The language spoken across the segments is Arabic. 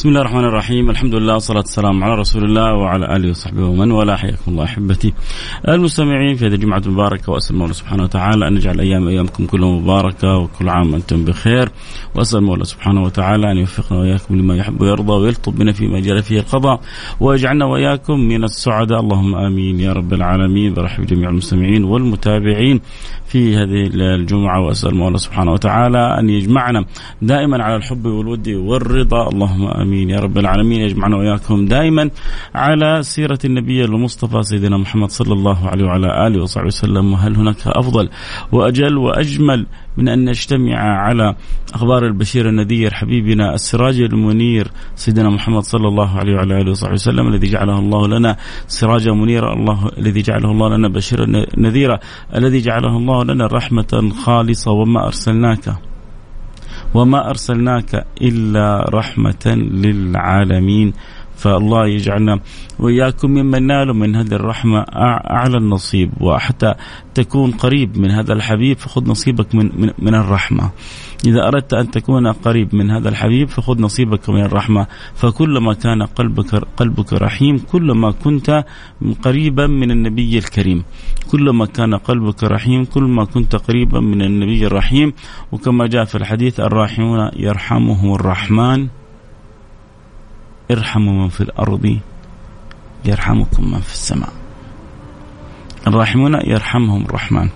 بسم الله الرحمن الرحيم الحمد لله والصلاة والسلام على رسول الله وعلى آله وصحبه ومن والاه حياكم الله أحبتي المستمعين في هذه الجمعة المباركة وأسأل الله سبحانه وتعالى أن يجعل أيام أيامكم كلها مباركة وكل عام وأنتم بخير وأسأل الله سبحانه وتعالى أن يوفقنا وإياكم لما يحب ويرضى ويلطف بنا فيما جرى فيه القضاء ويجعلنا وإياكم من السعداء اللهم آمين يا رب العالمين برحب جميع المستمعين والمتابعين في هذه الجمعة وأسأل الله سبحانه وتعالى أن يجمعنا دائما على الحب والود والرضا. اللهم آمين. يا رب العالمين. يجمعنا وإياكم دائما على سيرة النبي المصطفى سيدنا محمد صلى الله عليه وعلى آله وصحبه وسلم. وهل هناك أفضل وأجل وأجمل من أن نجتمع على أخبار البشير النذير حبيبنا السراج المنير سيدنا محمد صلى الله عليه وعلى آله وصحبه وسلم الذي جعله الله لنا سراجا منيرا. الله الذي جعله الله لنا بشيرا نذيرا الذي جعله الله لنا رحمة خالصة. وما أرسلناك وما أرسلناك إلا رحمة للعالمين. فالله يجعلنا وإياكم ممن نالوا من هذه الرحمة أعلى النصيب وحتى تكون قريب من هذا الحبيب فخذ نصيبك من, من, من الرحمة. إذا أردت أن تكون قريب من هذا الحبيب فخذ نصيبك من الرحمة. فكلما كان قلبك قلبك رحيم كلما كنت قريبا من النبي الكريم. كلما كان قلبك رحيم كلما كنت قريبا من النبي الرحيم. وكما جاء في الحديث الراحمون يرحمهم الرحمن. ارحموا من في الأرض يرحمكم من في السماء. الراحمون يرحمهم الرحمن.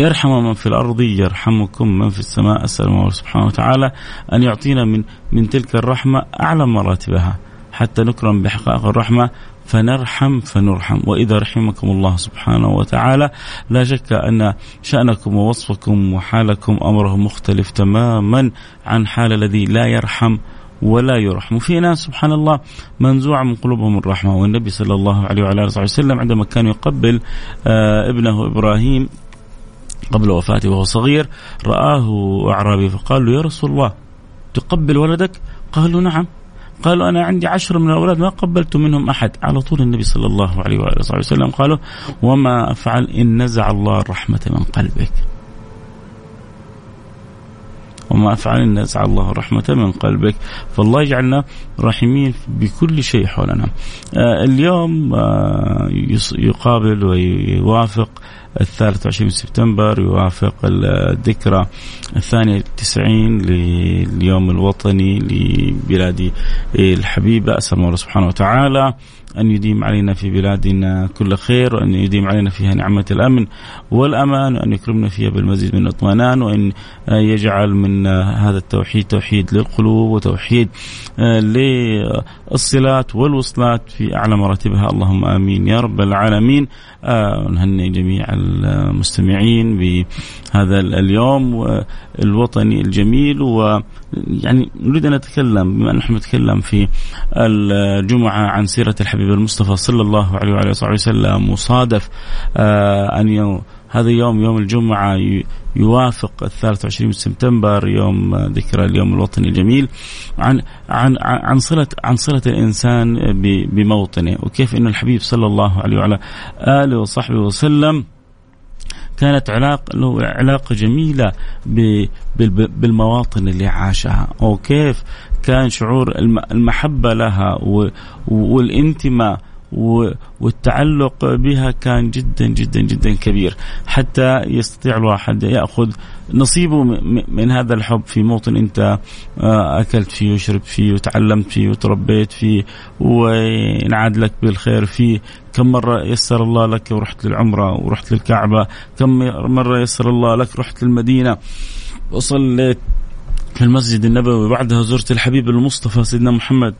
يرحم من في الأرض يرحمكم من في السماء. أسأل الله سبحانه وتعالى أن يعطينا من من تلك الرحمة أعلى مراتبها. حتى نكرم بحقائق الرحمة فنرحم فنرحم. وإذا رحمكم الله سبحانه وتعالى لا شك أن شأنكم ووصفكم وحالكم امره مختلف تماما عن حال الذي لا يرحم ولا يرحم. وفي ناس سبحان الله منزوعة من قلوبهم الرحمة. والنبي صلى الله عليه وعلى آله وسلم عندما كان يقبل آه ابنه إبراهيم قبل وفاته وهو صغير رآه أعرابي فقال له يا رسول الله تقبل ولدك؟ قالوا نعم. قالوا أنا عندي عشر من الأولاد ما قبلت منهم أحد. على طول النبي صلى الله عليه وآله وسلم قالوا وما أفعل إن نزع الله الرحمة من قلبك. وما أفعل إن نزع الله الرحمة من قلبك. فالله يجعلنا رحمين بكل شيء حولنا. آه اليوم آه يقابل ويوافق الثالث وعشرين سبتمبر يوافق الذكرى الثانية تسعين لليوم الوطني لبلادي الحبيبة. أسأل الله سبحانه وتعالى أن يديم علينا في بلادنا كل خير وأن يديم علينا فيها نعمة الأمن والأمان وأن يكرمنا فيها بالمزيد من الاطمئنان وأن يجعل من هذا التوحيد توحيد للقلوب وتوحيد للصلات والوصلات في أعلى مراتبها. اللهم آمين يا رب العالمين. نهنئ جميع المستمعين بهذا اليوم الوطني الجميل ويعني نريد أن نتكلم بما نحن نتكلم في الجمعة عن سيرة الحبيب المصطفى صلى الله عليه وعلى وصحبه وسلم مصادف آه، أن هذا يوم يوم الجمعة يوافق الثالث وعشرين من سبتمبر يوم ذكرى اليوم الوطني الجميل عن عن عن صلة عن صلة الإنسان بموطنه وكيف أن الحبيب صلى الله عليه وعلى آله وصحبه وسلم كانت علاقة علاقة جميلة بالمواطن اللي عاشها. وكيف كان شعور المحبة لها والانتماء والتعلق بها كان جدا جدا جدا كبير. حتى يستطيع الواحد يأخذ نصيبه من هذا الحب في موطن أنت آه، أكلت فيه وشربت فيه وتعلمت فيه وتربيت فيه وانعاد لك بالخير فيه. كم مرة يسر الله لك ورحت للعمرة ورحت للكعبة. كم مرة يسر الله لك رحت للمدينة. وصليت في المسجد النبوي بعدها زرت الحبيب المصطفى سيدنا محمد.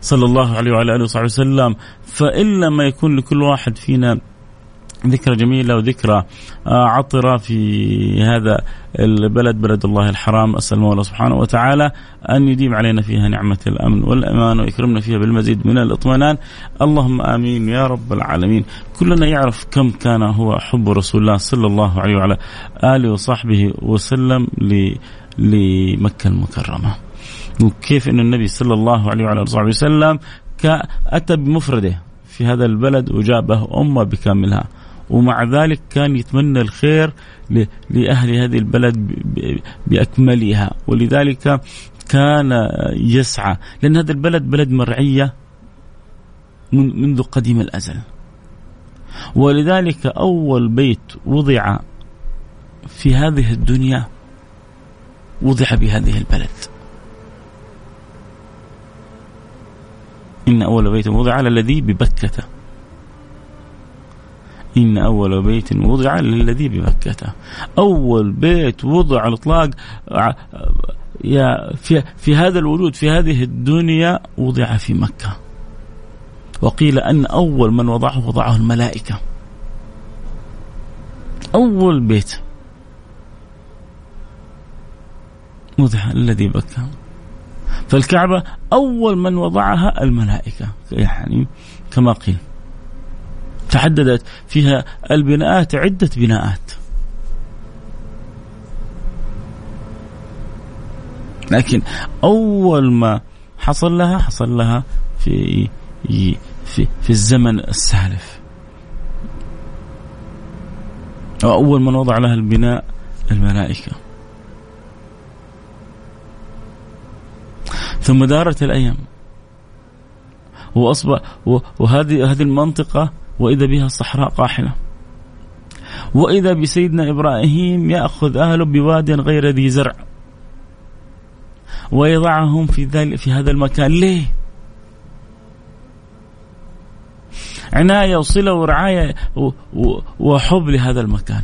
صلى الله عليه وعلى آله وصحبه وسلم. فإلا ما يكون لكل واحد فينا ذكرى جميلة وذكرى آه، عطرة في هذا البلد بلد الله الحرام. أسأل الله سبحانه وتعالى أن يديم علينا فيها نعمة الأمن والأمان ويكرمنا فيها بالمزيد من الاطمئنان. اللهم آمين يا رب العالمين. كلنا يعرف كم كان هو حب رسول الله صلى الله عليه وعلى آله وصحبه وسلم لمكة المكرمة. وكيف أن النبي صلى الله عليه وعلى آله وسلم أتى بمفرده في هذا البلد وجابه أمة بكاملها. ومع ذلك كان يتمنى الخير لأهل هذه البلد بأكملها. ولذلك كان يسعى لأن هذا البلد بلد مرعية منذ قديم الأزل. ولذلك أول بيت وضع في هذه الدنيا وضع بهذه البلد. إن أول بيت وضع للذي ببكة. إن أول بيت وضع للذي بمكة أول بيت وضع على الإطلاق يا في, في هذا الوجود في هذه الدنيا وضع في مكة. وقيل أن أول من وضعه وضعه الملائكة. أول بيت. وضع الذي بكى فالكعبة أول من وضعها الملائكة يعني كما قيل. تعددت فيها البناءات عدة بناءات. لكن أول ما حصل لها حصل لها في في في الزمن السالف. وأول من وضع لها البناء الملائكة. ثم دارت الأيام. وأصبح وهذه هذه المنطقة وإذا بها الصحراء قاحلة. وإذا بسيدنا إبراهيم يأخذ أهله بواد غير ذي زرع. ويضعهم في ذلك في هذا المكان. ليه؟ عناية وصلة ورعاية وحب لهذا المكان.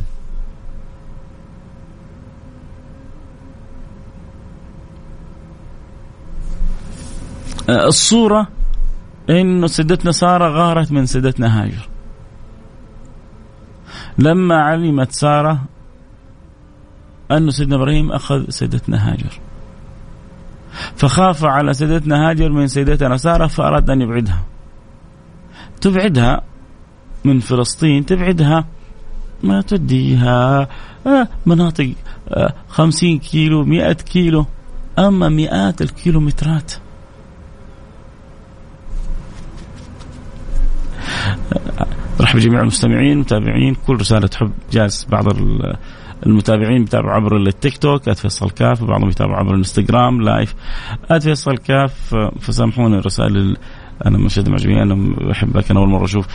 الصورة انه سيدتنا سارة غارت من سيدتنا هاجر. لما علمت سارة أن سيدنا إبراهيم أخذ سيدتنا هاجر. فخاف على سيدتنا هاجر من سيدتنا سارة فأراد أن يبعدها. تبعدها من فلسطين تبعدها ما توديها آه، مناطق آه، خمسين كيلو مئة كيلو. أما مئات الكيلومترات رحب جميع المستمعين المتابعين كل رسالة حب جالس بعض المتابعين بيتابعوا عبر التيك توك @فيصل كاف وبعضهم يتابعوا عبر الانستغرام لايف @فيصل كاف. فسامحوني الرسائل أنا مشهد معجبين أنا بحبك أنا أول مرة أشوف.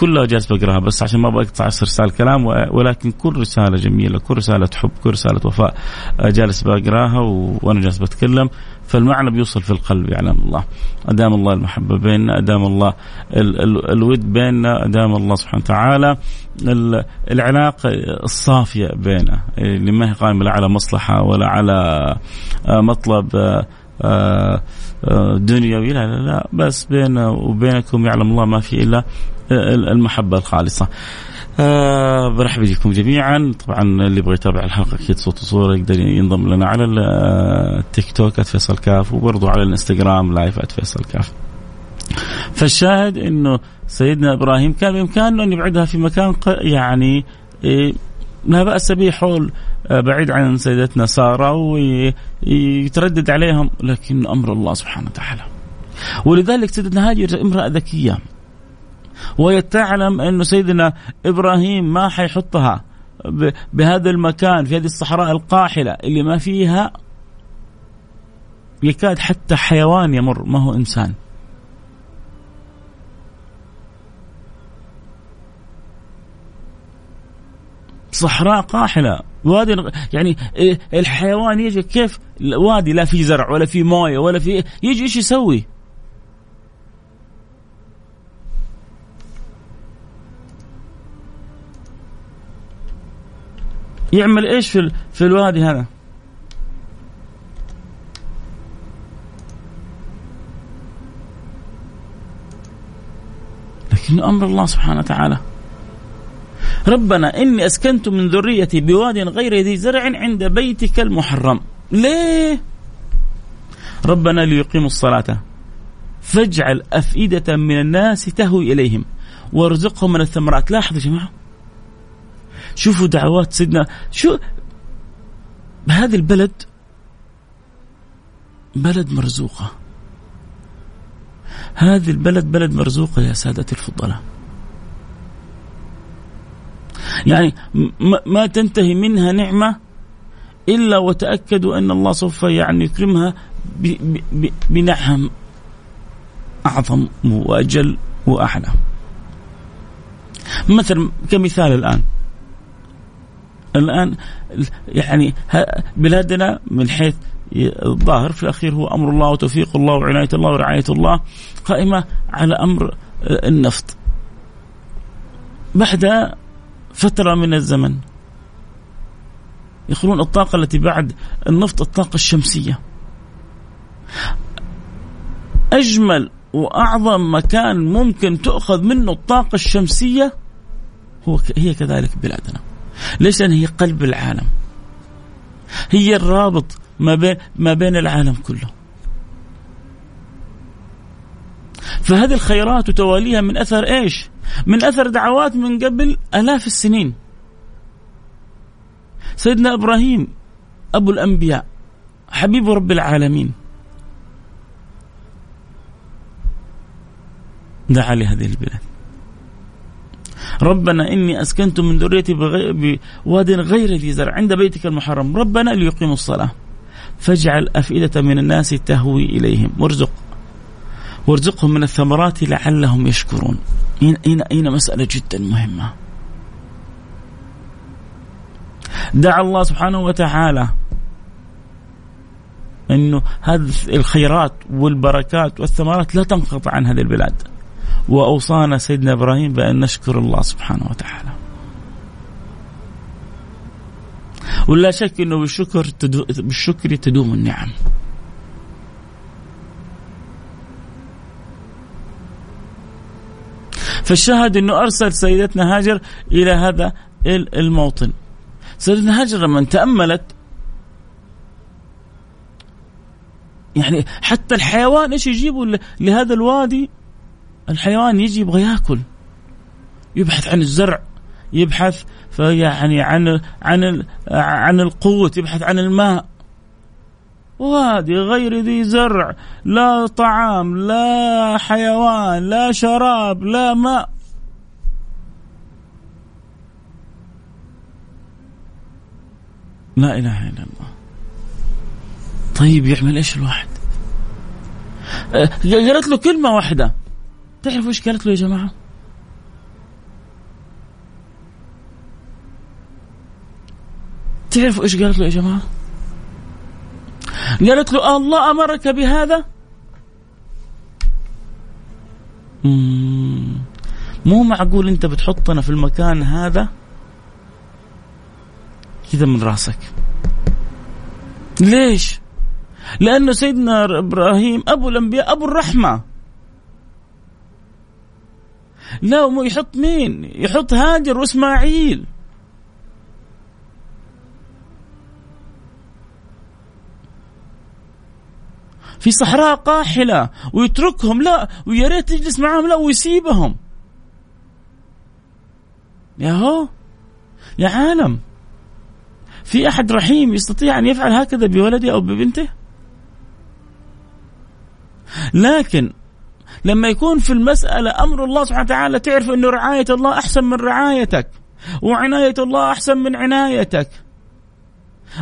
كلها جالس بقراها بس عشان ما بقطع رسالة كلام ولكن كل رسالة جميلة كل رسالة حب كل رسالة وفاء جالس بقراها وأنا جالس بتكلم. فالمعنى بيوصل في القلب يعلم الله. أدام الله المحبة بيننا أدام الله ال ال الود بيننا أدام الله سبحانه وتعالى العلاقة الصافية بيننا اللي ما هي قائمة لا على مصلحة ولا على مطلب آه، آه، دنيوي لا لا لا. بس بيننا وبينكم يعلم الله ما في إلا المحبة الخالصة. آه برحب بكم جميعا طبعا اللي يبغى يتابع الحلقة أكيد صوت وصورة يقدر ينضم لنا على التيك توك @فيصل كاف وبرضه على الإنستغرام لايف @فيصل كاف. فالشاهد إنه سيدنا إبراهيم كان بإمكانه أن يبعدها في مكان يعني إيه لا بأس به حول آه، بعيد عن سيدتنا سارة ويتردد عليهم لكن أمر الله سبحانه وتعالى. ولذلك سيدتنا هاجر امرأة ذكية وهي تعلم انه سيدنا إبراهيم ما حيحطها بهذا المكان في هذه الصحراء القاحلة اللي ما فيها يكاد حتى حيوان يمر ما هو إنسان. صحراء قاحلة وادي يعني إيه، الحيوان يجي كيف وادي لا في زرع ولا في موية ولا في يجي إيش يسوي؟ يعمل إيش في في الوادي هذا؟ لكن أمر الله سبحانه وتعالى. ربنا إني أسكنت من ذريتي بواد غير ذي زرع عند بيتك المحرم. ليه؟ ربنا ليقيموا الصلاة. فاجعل أفئدة من الناس تهوي إليهم. وارزقهم من الثمرات. لاحظوا يا جماعة. شوفوا دعوات سيدنا. شو؟ هذه البلد بلد مرزوقة. هذه البلد بلد مرزوقة يا سادتي الفضلاء. يعني ما تنتهي منها نعمة إلا وتأكدوا أن الله سوف يعني يكرمها بنعم أعظم وأجل وأحلى مثلا كمثال الآن. الآن يعني بلادنا من حيث الظاهر في الأخير هو أمر الله وتوفيق الله وعناية الله ورعاية الله قائمة على أمر النفط. بعد فترة من الزمن يقولون الطاقة التي بعد النفط الطاقة الشمسية. أجمل وأعظم مكان ممكن تؤخذ منه الطاقة الشمسية هو هي كذلك بلادنا. ليش؟ لأن هي قلب العالم هي الرابط ما بين ما بين العالم كله فهذه الخيرات وتواليها من أثر إيش؟ من أثر دعوات من قبل آلاف السنين. سيدنا إبراهيم أبو الأنبياء حبيب رب العالمين دعا لهذه البلاد. ربنا إني أسكنت من ذريتي بواد غير ذي زرع عند بيتك المحرم، ربنا ليقيموا الصلاة. فاجعل أفئدة من الناس تهوي إليهم. وارزق. وارزقهم من الثمرات لعلهم يشكرون. هنا هنا مسألة جدا مهمة. دعا الله سبحانه وتعالى إنه هذه الخيرات والبركات والثمرات لا تنقطع عن هذه البلاد. وأوصانا سيدنا إبراهيم بأن نشكر الله سبحانه وتعالى. ولا شك أنه بالشكر, تدو بالشكر تدوم النعم. فالشاهد أنه أرسل سيدتنا هاجر إلى هذا الموطن. سيدتنا هاجر لما تأملت يعني حتى الحيوان إيش يجيبوا لهذا الوادي؟ الحيوان يجي يبغى ياكل. يبحث عن الزرع يبحث يعني عن عن عن القوت يبحث عن الماء. وادي غير ذي زرع لا طعام لا حيوان لا شراب لا ماء. لا إله إلا الله. طيب يعمل إيش الواحد؟ أه، قالت له كلمة واحدة. تعرفوا إيش قالت له يا جماعة؟ تعرفوا إيش قالت له يا جماعة؟ قالت له الله أمرك بهذا؟ مو معقول أنت بتحطنا في المكان هذا؟ كذا من راسك. ليش؟ لأنه سيدنا إبراهيم أبو الأنبياء أبو الرحمة. لا يحط مين؟ يحط هاجر وإسماعيل. في صحراء قاحلة ويتركهم لا ويا ريت يجلس معاهم لا ويسيبهم. يا هو يا عالم. في أحد رحيم يستطيع أن يفعل هكذا بولده أو ببنته؟ لكن لما يكون في المسألة أمر الله سبحانه وتعالى تعرف أن رعاية الله أحسن من رعايتك وعناية الله أحسن من عنايتك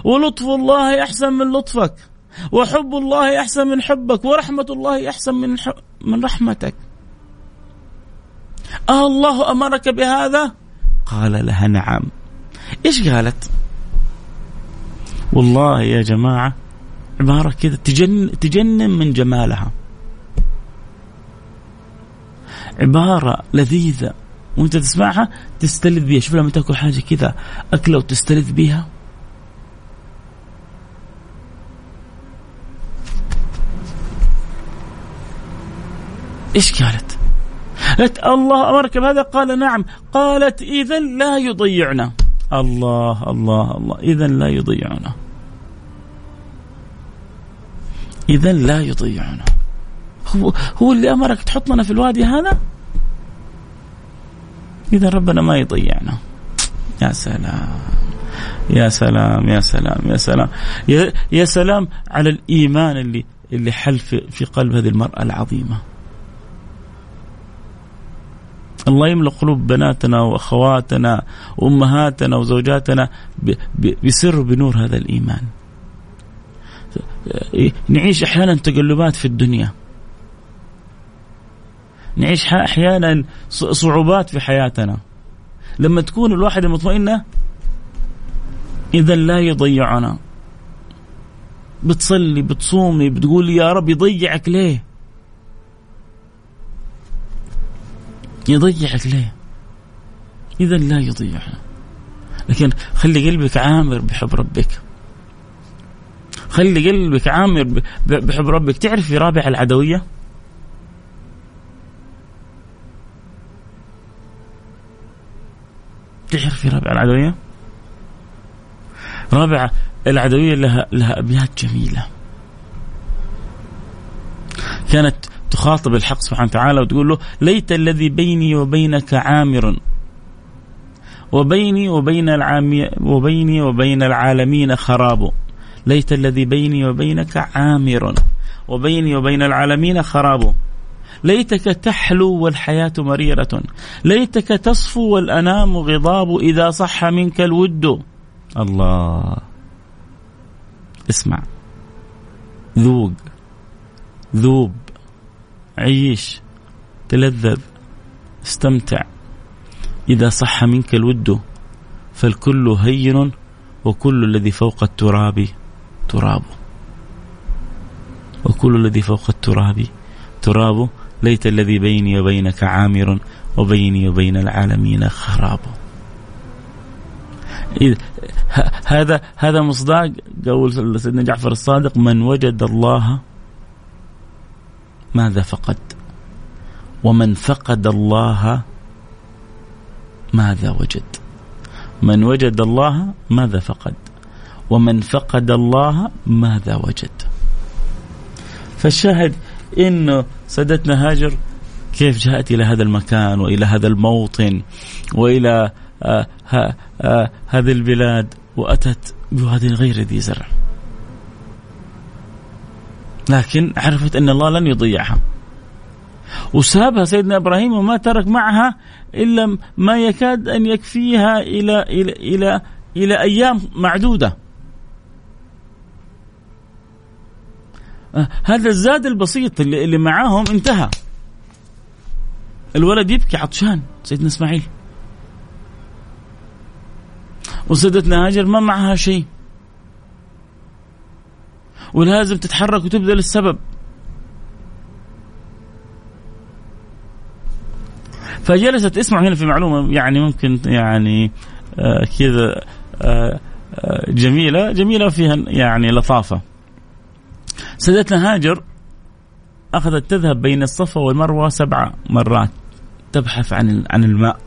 ولطف الله أحسن من لطفك وحب الله أحسن من حبك ورحمة الله أحسن من من رحمتك. أه الله أمرك بهذا؟ قال لها نعم. إيش قالت؟ والله يا جماعة عبارة كذا تجن تجنن من جمالها. عبارة لذيذة. وانت تسمعها تستلذ بها شوف لما تاكل حاجة كذا أكلة وتستلذ بها إيش قالت؟ قالت الله أمرك بهذا؟ قال نعم. قالت اذا لا يضيعنا. الله الله الله. اذا لا يضيعنا. اذا لا يضيعنا. هو هو اللي أمرك تحطنا في الوادي هذا؟ إذا ربنا ما يضيعنا. يا سلام. يا سلام يا سلام يا سلام. يا, سلام على الإيمان اللي اللي حل في, في قلب هذه المرأة العظيمة. الله يملأ قلوب بناتنا وأخواتنا وأمهاتنا وزوجاتنا بسر بنور هذا الإيمان. نعيش أحيانا تقلبات في الدنيا. نعيش أحيانا صعوبات في حياتنا. لما تكون الواحدة مطمئنة إذا لا يضيعنا. بتصلي بتصومي بتقول يا رب يضيعك ليه؟ يضيعك ليه؟ إذا لا يضيعنا. لكن خلي قلبك عامر بحب ربك. خلي قلبك عامر بحب ربك. تعرف في رابع العدوية؟ تعرف في رابع العدوية؟ رابع العدوية لها لها أبيات جميلة. كانت تخاطب الحق سبحانه وتعالى وتقول له ليت الذي بيني وبينك عامر. وبيني وبين العامي وبيني وبين العالمين خراب. ليت الذي بيني وبينك عامر. وبيني وبين العالمين خراب. ليتك تحلو والحياة مريرة. ليتك تصفو والأنام غضاب إذا صح منك الود. الله. اسمع. ذوق. ذوب. عيش. تلذذ. استمتع. إذا صح منك الود. فالكل هين وكل الذي فوق التراب تراب. وكل الذي فوق التراب تراب. ليت الذي بيني وبينك عامر وبيني وبين العالمين خراب. هذا هذا مصداق قول سيدنا جعفر الصادق من وجد الله ماذا فقد؟ ومن فقد الله ماذا وجد؟ من وجد الله ماذا فقد؟ ومن فقد الله ماذا وجد؟ فالشاهد انه سادتنا هاجر كيف جاءت إلى هذا المكان وإلى هذا الموطن وإلى آه آه هذه البلاد وأتت بواد غير ذي زرع لكن عرفت أن الله لن يضيعها وسابها سيدنا إبراهيم وما ترك معها إلا ما يكاد أن يكفيها إلى إلى إلى إلى أيام معدودة. هذا الزاد البسيط اللي, اللي معاهم انتهى. الولد يبكي عطشان سيدنا إسماعيل. وسيدتنا هاجر ما معها شيء. ولازم تتحرك وتبذل السبب فجلست اسمع هنا في معلومة يعني ممكن يعني آه كذا آه آه جميلة جميلة فيها يعني لطافة سيدتنا هاجر أخذت تذهب بين الصفا والمروة سبع مرات تبحث عن عن الماء.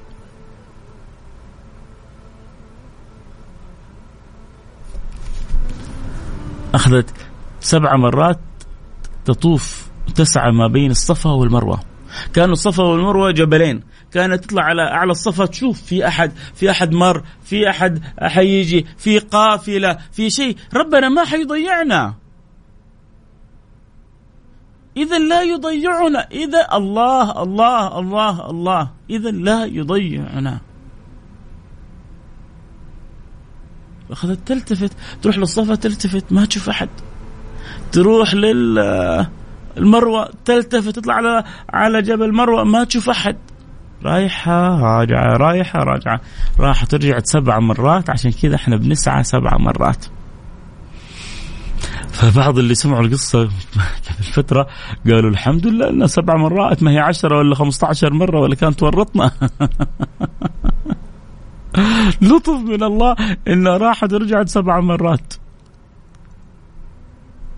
أخذت سبع مرات تطوف تسعى ما بين الصفا والمروة. كانوا الصفا والمروة جبلين. كانت تطلع على اعلى الصفا تشوف في احد في أحد مر في أحد حيجي في قافلة في شيء. ربنا ما حيضيعنا. اذا لا يضيعنا. إذا الله الله الله الله. اذا لا يضيعنا. اخذت تلتفت تروح للصفا تلتفت ما تشوف أحد. تروح لل المروة تلتفت تطلع على على جبل مروه ما تشوف أحد. رايحة راجعة رايحة راجعة. راحت رجعت سبع مرات عشان كذا إحنا بنسعى سبع مرات. فبعض اللي سمعوا القصة قبل فترة قالوا الحمد لله إنها سبع مرات ما هي عشرة ولا 15 مرة ولا كانت ورطنا. لطف من الله إنها راحت ورجعت سبع مرات.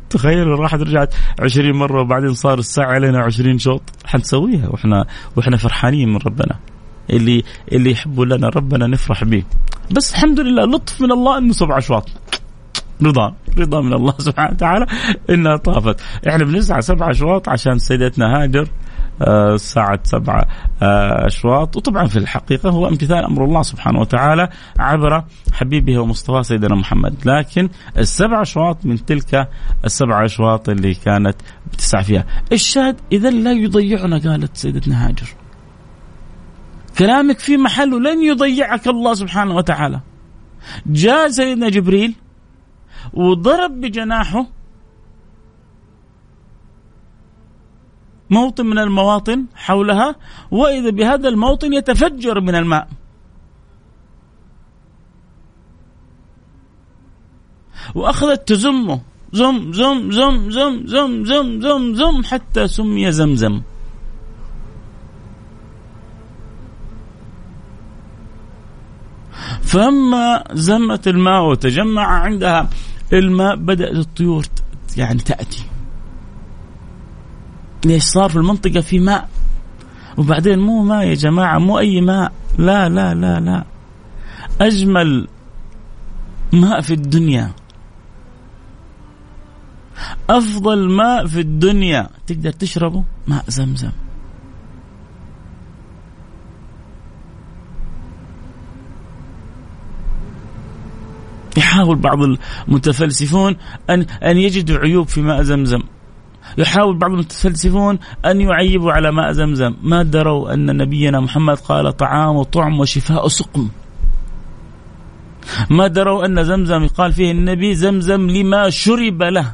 تخيلوا راحت رجعت 20 مرة وبعدين صار الساعة علينا 20 شوط. حنسويها وإحنا وإحنا فرحانين من ربنا. اللي اللي يحبوا لنا ربنا نفرح به. بس الحمد لله لطف من الله إنه سبع أشواط. رضا. رضا من الله سبحانه وتعالى إنها طافت. إحنا بنسعى سبع أشواط عشان سيدتنا هاجر آه، ساعة سبعة آه، أشواط. وطبعا في الحقيقة هو امتثال أمر الله سبحانه وتعالى عبر حبيبه ومصطفى سيدنا محمد. لكن السبع أشواط من تلك السبع أشواط اللي كانت بتسعى فيها. الشاهد إذا لا يضيعنا قالت سيدتنا هاجر. كلامك في محله لن يضيعك الله سبحانه وتعالى. جاء سيدنا جبريل وضرب بجناحه موطن من المواطن حولها وإذا بهذا الموطن يتفجر من الماء. وأخذت تزمه زم زم زم زم زم زم زم زم حتى سمي زمزم. فلما زمت الماء وتجمع عندها الماء بدأت الطيور يعني تأتي. ليش صار في المنطقة في ماء؟ وبعدين مو ماء يا جماعة مو أي ماء. لا لا لا لا. أجمل ماء في الدنيا. أفضل ماء في الدنيا. تقدر تشربه؟ ماء زمزم. يحاول بعض المتفلسفون أن أن يجدوا عيوب في ماء زمزم. يحاول بعض المتفلسفون أن يعيبوا على ماء زمزم. ما دروا أن نبينا محمد قال طعام وطعم وشفاء سقم. ما دروا أن زمزم قال فيه النبي زمزم لما شرب له.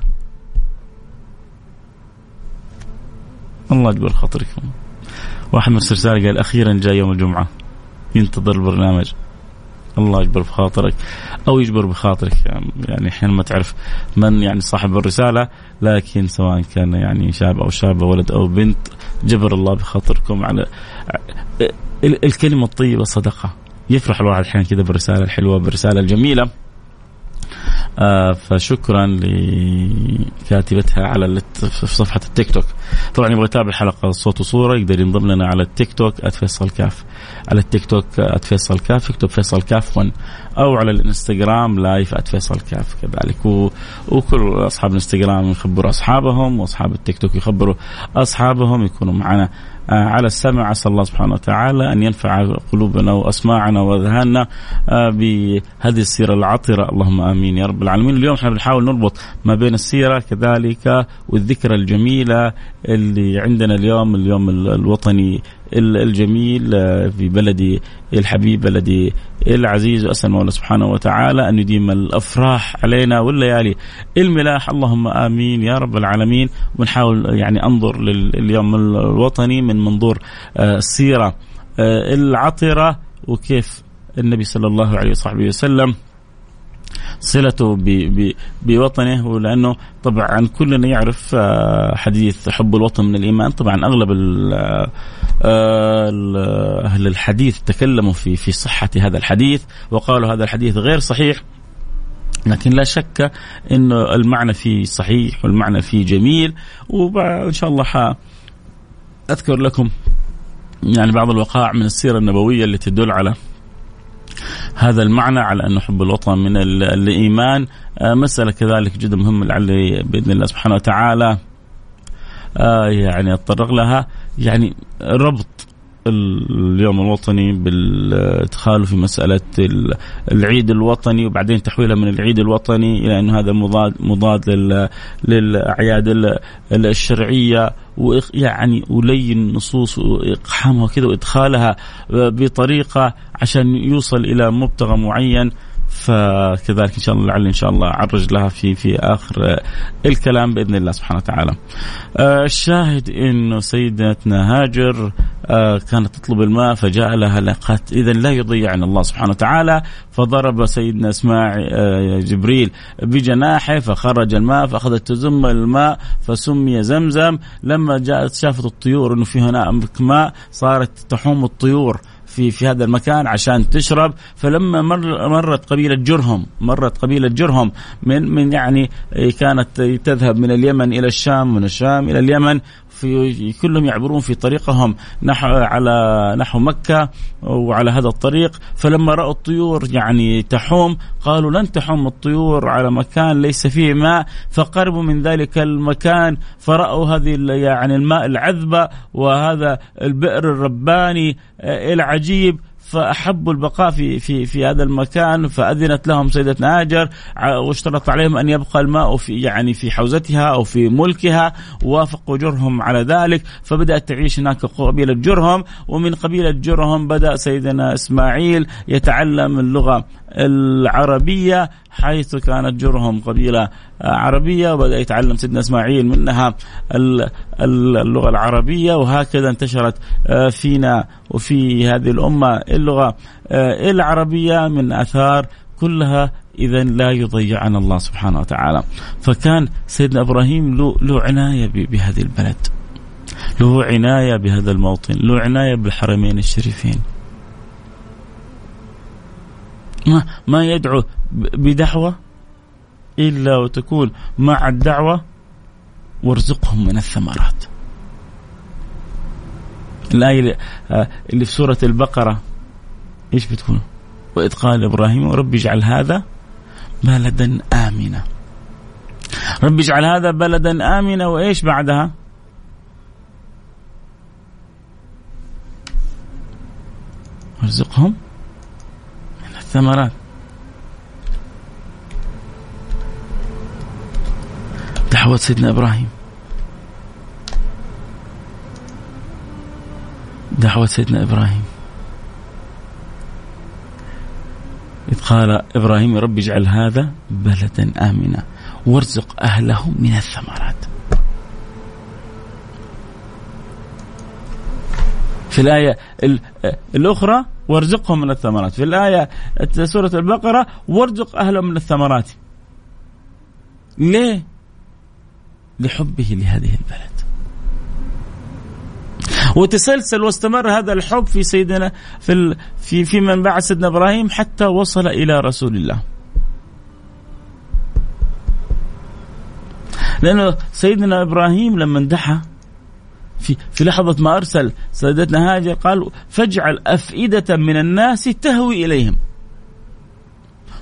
الله يجبر خاطركم. واحد من قال أخيرا جاء يوم الجمعة. ينتظر البرنامج. الله يجبر بخاطرك أو يجبر بخاطرك. يعني أحيانا ما تعرف من يعني صاحب الرسالة لكن سواء كان يعني شاب أو شابة ولد أو بنت جبر الله بخاطركم على الكلمة الطيبة صدقة. يفرح الواحد أحيانا كذا بالرسالة الحلوة بالرسالة الجميلة. فشكرا لكاتبتها على في صفحة التيك توك. طبعا يبغى يتابع الحلقة صوت وصورة يقدر ينضم لنا على التيك توك @فيصل كاف. على التيك توك @فيصل كاف يكتب فيصل كاف 1 أو على الإنستغرام live @فيصل كاف كذلك. و... وكل أصحاب الإنستغرام يخبروا أصحابهم وأصحاب التيك توك يخبروا أصحابهم يكونوا معنا آه، على السمع عسى الله سبحانه وتعالى أن ينفع قلوبنا وأسماعنا وأذهاننا آه، بهذه السيرة العطرة. اللهم آمين يا رب العالمين. اليوم إحنا بنحاول نربط ما بين السيرة كذلك والذكرى الجميلة اللي عندنا اليوم اليوم الوطني الجميل آه، في بلدي الحبيب بلدي العزيز. واسال الله سبحانه وتعالى أن يديم الأفراح علينا والليالي. الملاح اللهم آمين يا رب العالمين. ونحاول يعني أنظر لليوم الوطني من منظور آه، السيرة آه، العطرة وكيف النبي صلى الله عليه وصحبه وسلم صلته بوطنه ولأنه طبعا كلنا يعرف آه، حديث حب الوطن من الإيمان. طبعا أغلب آه، أهل الحديث تكلموا في في صحة هذا الحديث وقالوا هذا الحديث غير صحيح. لكن لا شك انه المعنى فيه صحيح والمعنى فيه جميل. وان شاء الله اذكر لكم يعني بعض الوقائع من السيرة النبوية اللي تدل على هذا المعنى على أن حب الوطن من الإيمان. آه، مسألة كذلك جدا مهمة لعل بإذن الله سبحانه وتعالى. آه، يعني أتطرق لها. يعني ربط اليوم الوطني بالإدخال في مسألة العيد الوطني وبعدين تحويلها من العيد الوطني إلى انه هذا مضاد مضاد للأعياد الشرعية. ويعني ولين النصوص وإقحامها وكذا وإدخالها بطريقة عشان يوصل إلى مبتغى معين. فكذلك إن شاء الله لعل إن شاء الله أعرج لها في في آخر الكلام بإذن الله سبحانه وتعالى. آه، الشاهد إنه سيدتنا هاجر آه، كانت تطلب الماء فجاء لها لقت اذا لا يضيعنا الله سبحانه وتعالى. فضرب سيدنا اسماعيل آه، جبريل بجناحه فخرج الماء فأخذت تزم الماء فسمي زمزم. لما جاءت شافت الطيور إنه في هناك ماء صارت تحوم الطيور. في في هذا المكان عشان تشرب. فلما مر مرت قبيلة جرهم مرت قبيلة جرهم من من يعني كانت تذهب من اليمن إلى الشام من الشام إلى اليمن. في كلهم يعبرون في طريقهم نحو على نحو مكة وعلى هذا الطريق. فلما رأوا الطيور يعني تحوم قالوا لن تحوم الطيور على مكان ليس فيه ماء. فقربوا من ذلك المكان فرأوا هذه يعني الماء العذبة وهذا البئر الرباني العجيب فاحبوا البقاء في في في هذا المكان فأذنت لهم سيدتنا هاجر واشترط عليهم أن يبقى الماء في يعني في حوزتها أو في ملكها وافقوا جرهم على ذلك فبدأت تعيش هناك قبيلة جرهم ومن قبيلة جرهم بدأ سيدنا إسماعيل يتعلم اللغة. العربية حيث كانت جرهم قبيلة عربية وبدأ يتعلم سيدنا إسماعيل منها اللغة العربية وهكذا انتشرت آه، فينا وفي هذه الأمة اللغة آه، العربية من آثار كلها اذا لا يضيعنا الله سبحانه وتعالى. فكان سيدنا إبراهيم له عناية بهذه البلد له عناية بهذا الموطن له عناية بالحرمين الشريفين. ما ما يدعو بدعوة إلا وتكون مع الدعوة وارزقهم من الثمرات. الآية اللي في سورة البقرة إيش بتكون؟ وإذ قال إبراهيم رب اجعل هذا بلدا آمنا. رب اجعل هذا بلدا آمنا وإيش بعدها؟ وارزقهم الثمرات دعوة سيدنا إبراهيم. دعوة سيدنا إبراهيم. إذ قال إبراهيم رب اجعل هذا بلدا آمنا. وارزق أهله من الثمرات. في الآية الأخرى وارزقهم من الثمرات. في الآية سورة البقرة وارزق أهلهم من الثمرات. ليه؟ لحبه لهذه البلد. وتسلسل واستمر هذا الحب في سيدنا في في في من بعد سيدنا إبراهيم حتى وصل إلى رسول الله. لأنه سيدنا إبراهيم لما دحى في في لحظة ما أرسل سيدتنا هاجر قال فاجعل أفئدة من الناس تهوي إليهم.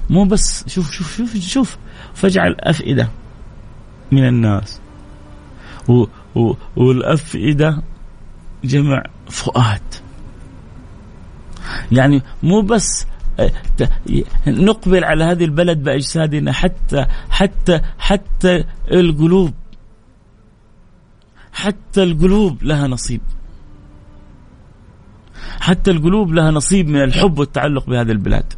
مو بس شوف شوف شوف شوف فاجعل أفئدة من الناس. و و والأفئدة جمع فؤاد. يعني مو بس نقبل على هذه البلد بأجسادنا حتى حتى حتى القلوب. حتى القلوب لها نصيب. حتى القلوب لها نصيب من الحب والتعلق بهذه البلاد.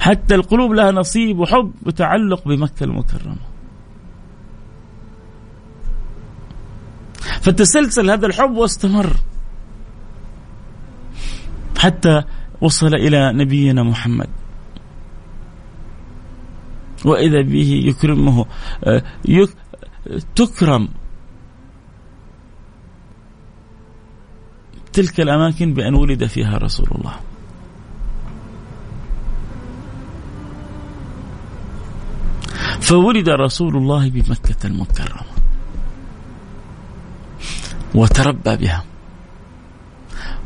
حتى القلوب لها نصيب وحب وتعلق بمكة المكرمة. فتسلسل هذا الحب واستمر. حتى وصل إلى نبينا محمد. وإذا به يكرمه آه، تكرم تلك الأماكن بأن ولد فيها رسول الله. فولد رسول الله بمكة المكرمة. وتربى بها.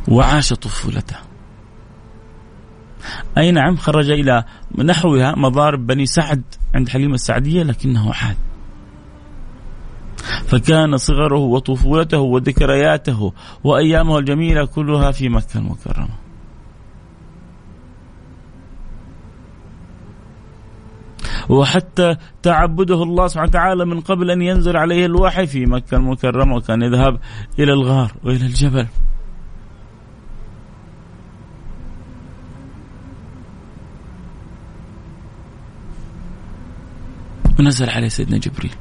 وعاش طفولته. أي نعم خرج إلى نحوها مضارب بني سعد عند حليمة السعدية لكنه عاد. فكان صغره وطفولته وذكرياته وأيامه الجميلة كلها في مكة المكرمة. وحتى تعبده الله سبحانه وتعالى من قبل أن ينزل عليه الوحي في مكة المكرمة وكان يذهب إلى الغار وإلى الجبل. ونزل عليه سيدنا جبريل.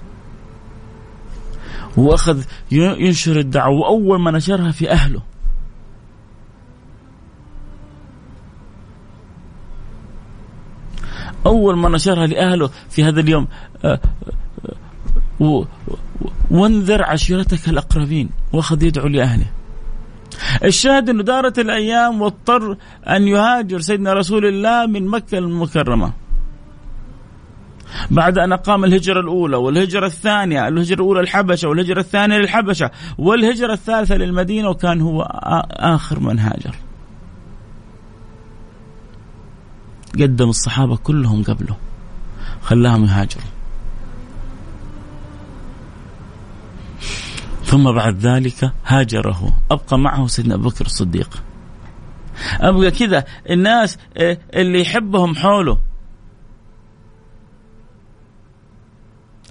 وأخذ ينشر الدعوة وأول ما نشرها في أهله. أول ما نشرها لأهله في هذا اليوم آه، آه، وانذر عشيرتك الأقربين وأخذ يدعو لأهله. الشاهد انه دارت الأيام واضطر أن يهاجر سيدنا رسول الله من مكة المكرمة. بعد أن أقام الهجرة الأولى والهجرة الثانية الهجرة الأولى الحبشة والهجرة الثانية للحبشة والهجرة الثالثة للمدينة وكان هو آخر من هاجر. قدم الصحابة كلهم قبله خلاهم يهاجروا. ثم بعد ذلك هاجره. أبقى معه سيدنا أبو بكر الصديق. أبقى كذا الناس اللي يحبهم حوله.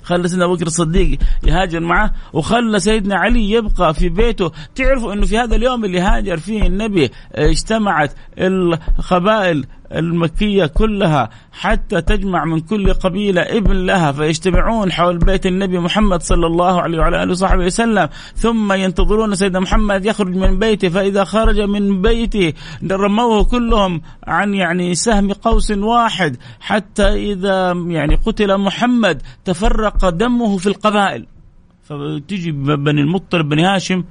خلى سيدنا أبو بكر الصديق يهاجر معه وخلى سيدنا علي يبقى في بيته. تعرفوا إنه في هذا اليوم اللي هاجر فيه النبي اجتمعت القبائل المكية كلها حتى تجمع من كل قبيلة ابن لها فيجتمعون حول بيت النبي محمد صلى الله عليه وعلى آله وصحبه وسلم. ثم ينتظرون سيدنا محمد يخرج من بيته فإذا خرج من بيته رموه كلهم عن يعني سهم قوس واحد حتى إذا يعني قتل محمد تفرق دمه في القبائل. فتجي بني المطلب بني هاشم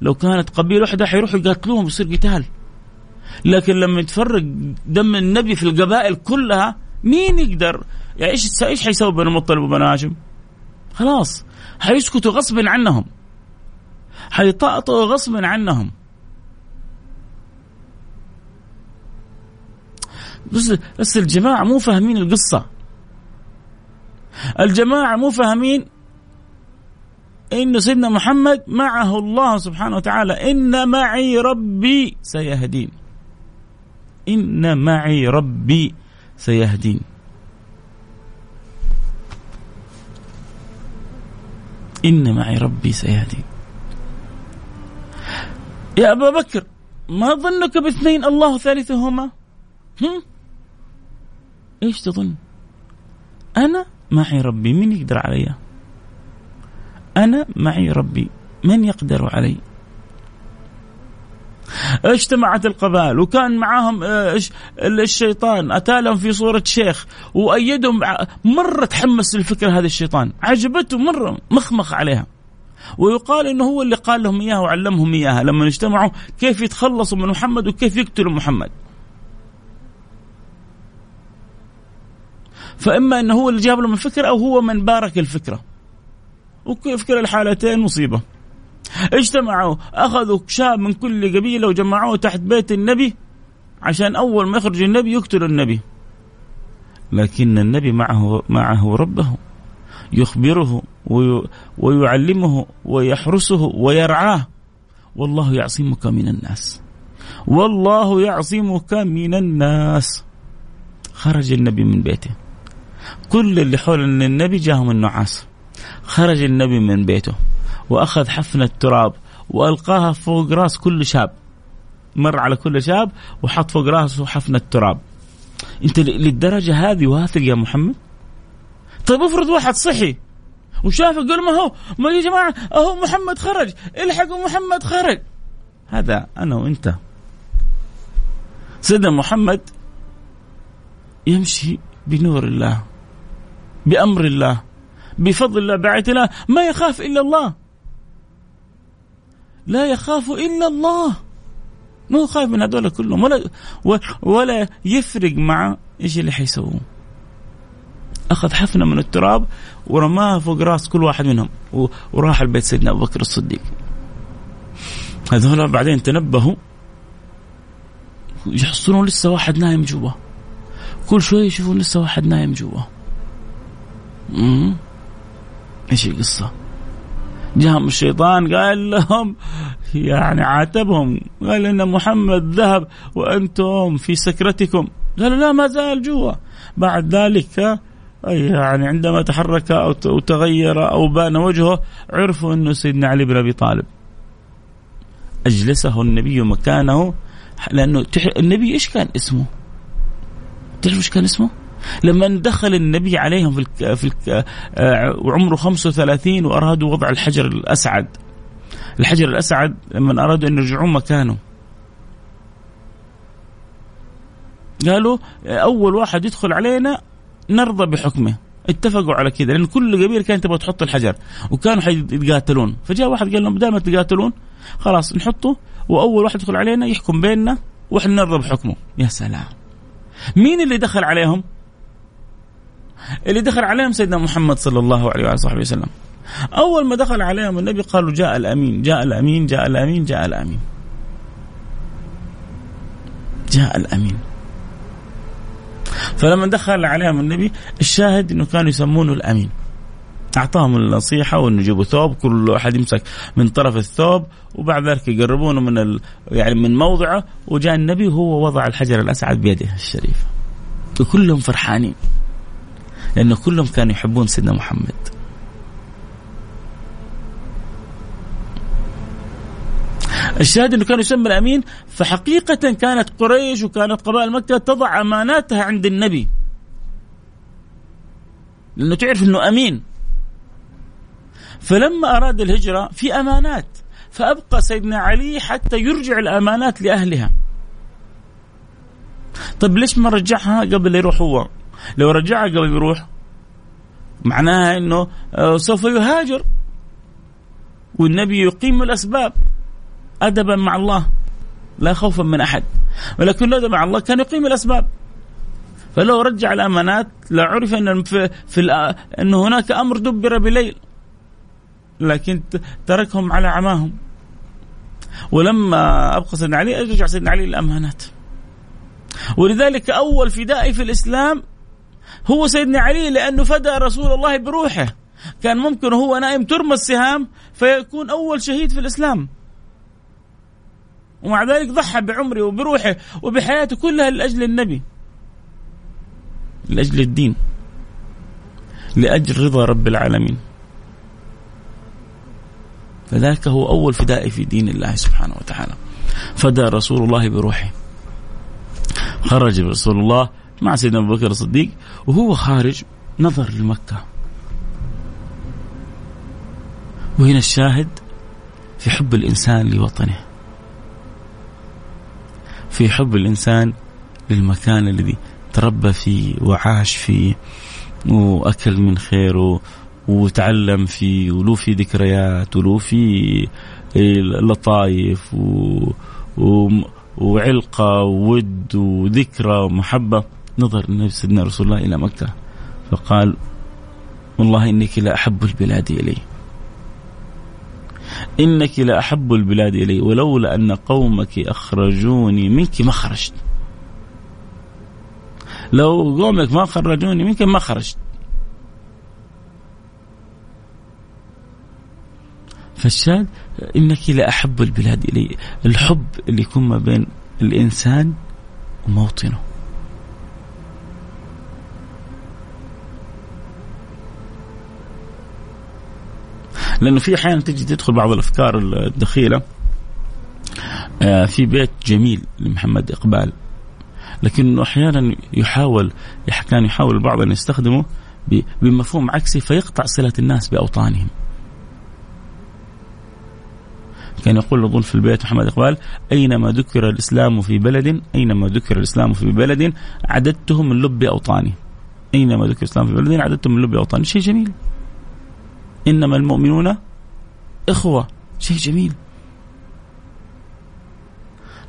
لو كانت قبيلة واحدة حيروحوا يقاتلوهم بيصير قتال. لكن لما يتفرق دم النبي في القبائل كلها مين يقدر؟ يعني إيش إيش حيسوي بني المطلب وبني هاشم؟ خلاص حيسكتوا غصبا عنهم. حيطأطوا غصبا عنهم. بس بس الجماعة مو فاهمين القصة. الجماعة مو فاهمين إن سيدنا محمد معه الله سبحانه وتعالى إن معي ربي سيهدين. إن معي ربي سيهدين. إن معي ربي سيهدين. يا أبا بكر ما ظنك باثنين الله ثالثهما؟ هم؟ إيش تظن؟ أنا معي ربي من يقدر علي؟ أنا معي ربي من يقدر علي؟ اجتمعت القبائل وكان معاهم آه، الشيطان. أتى لهم في صورة شيخ وأيدهم مرة تحمس للفكره هذا الشيطان. عجبته مرة مخمخ عليها. ويقال إنه هو اللي قال لهم إياها وعلمهم إياها. لما اجتمعوا كيف يتخلصوا من محمد وكيف يقتلوا محمد. فإما أنه هو اللي جاب لهم الفكرة أو هو من بارك الفكرة. وفي كلا الحالتين مصيبة. اجتمعوا أخذوا شاب من كل قبيلة وجمعوه تحت بيت النبي عشان أول ما يخرج النبي يقتل النبي. لكن النبي معه معه ربه يخبره ويعلمه ويحرسه ويرعاه. والله يعصمك من الناس. والله يعصمك من الناس. خرج النبي من بيته. كل اللي حول النبي جاهم النعاس. خرج النبي من بيته. وأخذ حفنة تراب وألقاها فوق راس كل شاب مر على كل شاب وحط فوق راسه حفنة تراب أنت للدرجة هذه واثق يا محمد؟ طيب افرض واحد صحي وشافه قال ما هو ما يا جماعة أهو محمد خرج الحقوا محمد خرج. هذا أنا وأنت. سيدنا محمد يمشي بنور الله بأمر الله بفضل الله بعث الله ما يخاف إلا الله. لا يخاف إلا الله. مو خايف من هذول كلهم. ولا ولا يفرق مع إيش اللي حيسووه. أخذ حفنة من التراب ورماها فوق رأس كل واحد منهم. وراح البيت سيدنا أبو بكر الصديق. هذول بعدين تنبهوا. يحصلون لسه واحد نايم جوا. كل شوي يشوفون لسه واحد نايم جوا. إيش القصة؟ جاءهم الشيطان قال لهم يعني عاتبهم قال إن محمد ذهب وأنتم في سكرتكم قالوا لا ما زال جوا بعد ذلك يعني عندما تحرك أو تغير أو بان وجهه عرفوا إنه سيدنا علي بن أبي طالب أجلسه النبي مكانه لأنه النبي إيش كان اسمه؟ تعرف إيش كان اسمه؟ لما دخل النبي عليهم في الك... في الك... وعمره 35 وأرادوا وضع الحجر الأسعد. الحجر الأسعد لما أرادوا أن يرجعون مكانه. قالوا أول واحد يدخل علينا نرضى بحكمه. اتفقوا على كذا لأن كل قبيلة كانت تبغى تحط الحجر وكانوا حيتقاتلون. فجاء واحد قال لهم دائما تقاتلون خلاص نحطه وأول واحد يدخل علينا يحكم بيننا وإحنا نرضى بحكمه. يا سلام. مين اللي دخل عليهم؟ اللي دخل عليهم سيدنا محمد صلى الله عليه وصحبه وسلم. أول ما دخل عليهم النبي قالوا جاء الأمين جاء الأمين جاء الأمين جاء الأمين. جاء الأمين. فلما دخل عليهم النبي الشاهد إنه كانوا يسمونه الأمين. أعطاهم النصيحة وإنه يجيبوا ثوب كل أحد يمسك من طرف الثوب وبعد ذلك يقربونه من ال... يعني من موضعه وجاء النبي وهو وضع الحجر الأسعد بيده الشريفة. وكلهم فرحانين. لأنه كلهم كانوا يحبون سيدنا محمد. الشاهد إنه كان يسمى الأمين فحقيقة كانت قريش وكانت قبائل مكة تضع أماناتها عند النبي. لأنه تعرف إنه أمين. فلما أراد الهجرة في أمانات فأبقى سيدنا علي حتى يرجع الأمانات لأهلها. طيب ليش ما رجعها قبل يروح هو؟ لو رجعها قبل يروح معناها إنه آه، سوف يهاجر. والنبي يقيم الأسباب ادبا مع الله لا خوفا من أحد. ولكن ادبا مع الله كان يقيم الأسباب. فلو رجع الأمانات لعرف إن في, في إن هناك أمر دبر بليل. لكن تركهم على عماهم. ولما أبقى سيدنا علي رجع سيدنا علي الامانات ولذلك أول فدائي في الإسلام هو سيدنا علي لأنه فدى رسول الله بروحه. كان ممكن هو نائم ترمى السهام فيكون أول شهيد في الإسلام. ومع ذلك ضحى بعمره وبروحه وبحياته كلها لأجل النبي. لأجل الدين. لأجل رضا رب العالمين. فذاك هو أول فدائي في دين الله سبحانه وتعالى. فدى رسول الله بروحه. خرج رسول الله مع سيدنا أبو بكر الصديق وهو خارج نظر لمكة. وهنا الشاهد في حب الإنسان لوطنه. في حب الإنسان للمكان الذي تربى فيه وعاش فيه وأكل من خيره وتعلم فيه وله في ذكريات وله في لطايف و... و... وعلقة وود وذكرى ومحبة. نظر النبي سيدنا رسول الله إلى مكة فقال والله إنك لأحب البلاد إلي. إنك لأحب البلاد إلي ولولا أن قومك أخرجوني منك ما خرجت. لو قومك ما خرجوني منك ما خرجت. فالشاهد إنك لاحب البلاد إلي. الحب اللي يكون ما بين الإنسان وموطنه. لأنه في أحيانا تجي تدخل بعض الأفكار الدخيلة آه، في بيت جميل لمحمد إقبال لكنه أحيانا يحاول كان يحاول البعض أن يستخدمه بمفهوم عكسي فيقطع صلة الناس بأوطانهم. كان يقول اظن في البيت محمد إقبال أينما ذكر الإسلام في بلد أينما ذكر الإسلام في بلد عددتهم من لب أوطاني. أينما ذكر الإسلام في بلد عددتهم من لب أوطاني، شيء جميل. إنما المؤمنون إخوة، شيء جميل.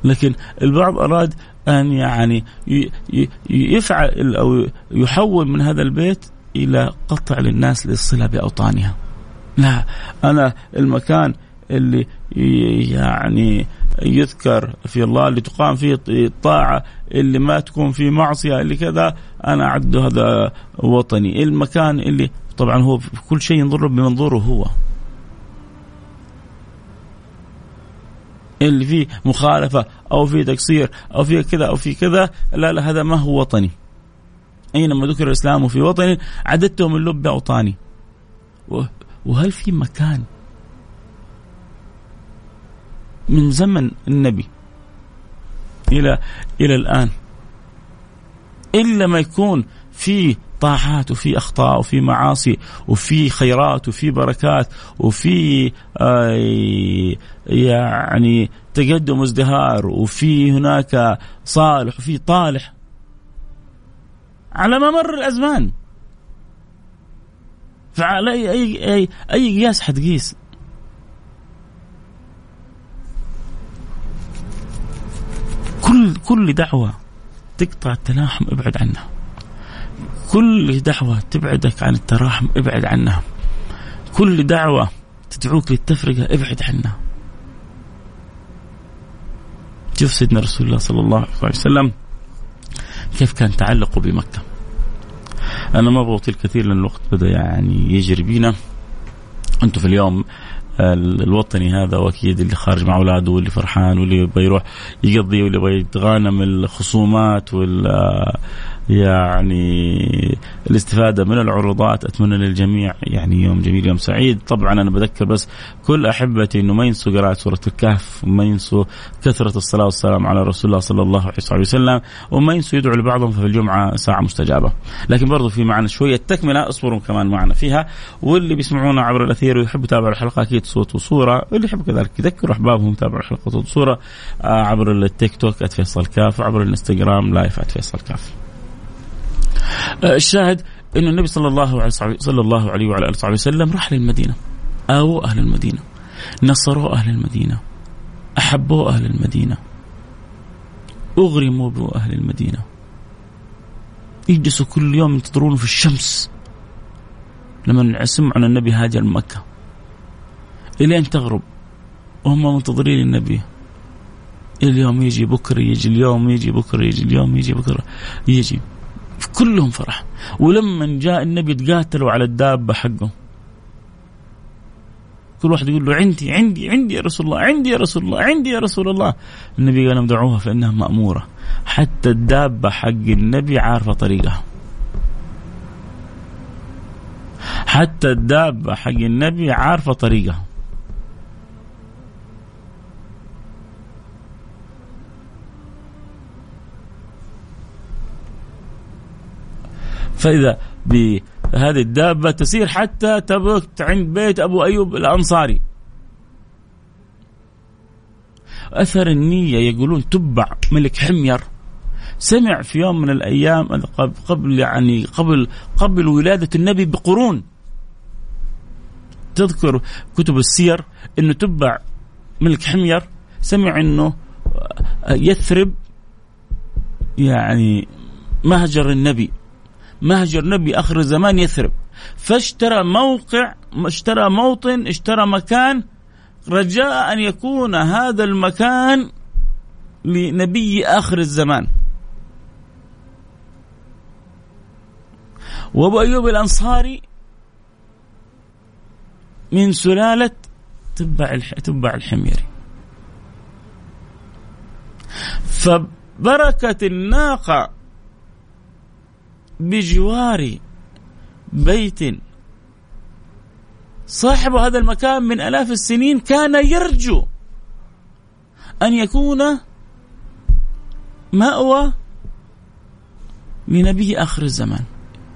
لكن البعض أراد أن يعني يفعل أو يحول من هذا البيت إلى قطع للناس للصلة بأوطانها. لا أنا المكان اللي يعني يذكر في الله اللي تقام فيه الطاعة اللي ما تكون فيه معصية اللي كذا أنا أعد هذا وطني المكان اللي طبعا هو كل شيء ينظر بمنظوره هو. اللي فيه مخالفة أو فيه تقصير أو فيه كذا أو فيه كذا لا لا هذا ما هو وطني. أينما ذكر الإسلام في وطني عددته من لب أوطاني. وهل في مكان من زمن النبي إلى إلى الآن إلا ما يكون في طاعات وفي أخطاء وفي معاصي وفي خيرات وفي بركات وفي آه يعني تقدم وازدهار وفي هناك صالح وفي طالح. على ممر الأزمان. فعلى أي أي أي, أي قياس حتقيس كل كل دعوة تقطع التلاحم أبعد عنها. كل دعوة تبعدك عن التراحم ابعد عنها. كل دعوة تدعوك للتفرقة ابعد عنها. شوف سيدنا رسول الله صلى الله عليه وسلم كيف كان تعلقه بمكة. أنا ما بطيل كثير لأن الوقت بدأ يعني يجري بينا. أنتم في اليوم الوطني هذا وأكيد اللي خارج مع أولاده واللي فرحان واللي يبغى يروح يقضي واللي يبغى الخصومات وال يعني الاستفادة من العروضات. أتمنى للجميع يعني يوم جميل يوم سعيد. طبعا أنا بذكر بس كل أحبتي أنه ما ينسوا قراءة سورة الكهف وما ينسوا كثرة الصلاة والسلام على رسول الله صلى الله عليه وسلم وما ينسوا يدعوا لبعضهم ففي الجمعة ساعة مستجابة. لكن برضو في معنا شوية تكملة اصبروا كمان معنا فيها. واللي بيسمعونا عبر الأثير ويحبوا يتابعوا الحلقة أكيد صوت وصورة واللي يحب كذلك يذكروا أحبابهم يتابعوا الحلقة صوت وصورة آه، عبر التيك توك @فيصل كاف وعبر الإنستغرام لايف @فيصل كاف. الشاهد أن النبي صلى الله عليه صلى الله عليه وعلى آله وصحبه وسلم راح للمدينة. آووا أهل المدينة. نصروا أهل المدينة. احبوا أهل المدينة. أغرموا باهل المدينة. يجلسوا كل يوم ينتظرونه في الشمس. لما سمعوا ان النبي هاجر من مكه الين تغرب. وهم منتظرين النبي. اليوم يجي بكرة يجي اليوم يجي بكرة يجي اليوم يجي بكرة. يجي. كلهم فرح. ولما جاء النبي تقاتلوا على الدابة حقه كل واحد يقول له عندي عندي عندي يا رسول الله عندي يا رسول الله عندي يا رسول الله. النبي قال دعوها فإنها مأمورة. حتى الدابة حق النبي عارفة طريقها. حتى الدابة حق النبي عارفة طريقها. فإذا بهذه الدابة تسير حتى تبت عند بيت أبو أيوب الأنصاري. أثر النية يقولون تبع ملك حمير. سمع في يوم من الأيام قبل يعني قبل قبل ولادة النبي بقرون. تذكر كتب السير أنه تبع ملك حمير. سمع أنه يثرب يعني مهجر النبي. مهجر نبي آخر الزمان يثرب. فاشترى موقع اشترى موطن اشترى مكان رجاء أن يكون هذا المكان لنبي آخر الزمان. وابو ايوب الأنصاري من سلالة تبع تبع الحميري. فبركه الناقة بجوار بيت. صاحب هذا المكان من آلاف السنين كان يرجو أن يكون مأوى لنبي آخر الزمان.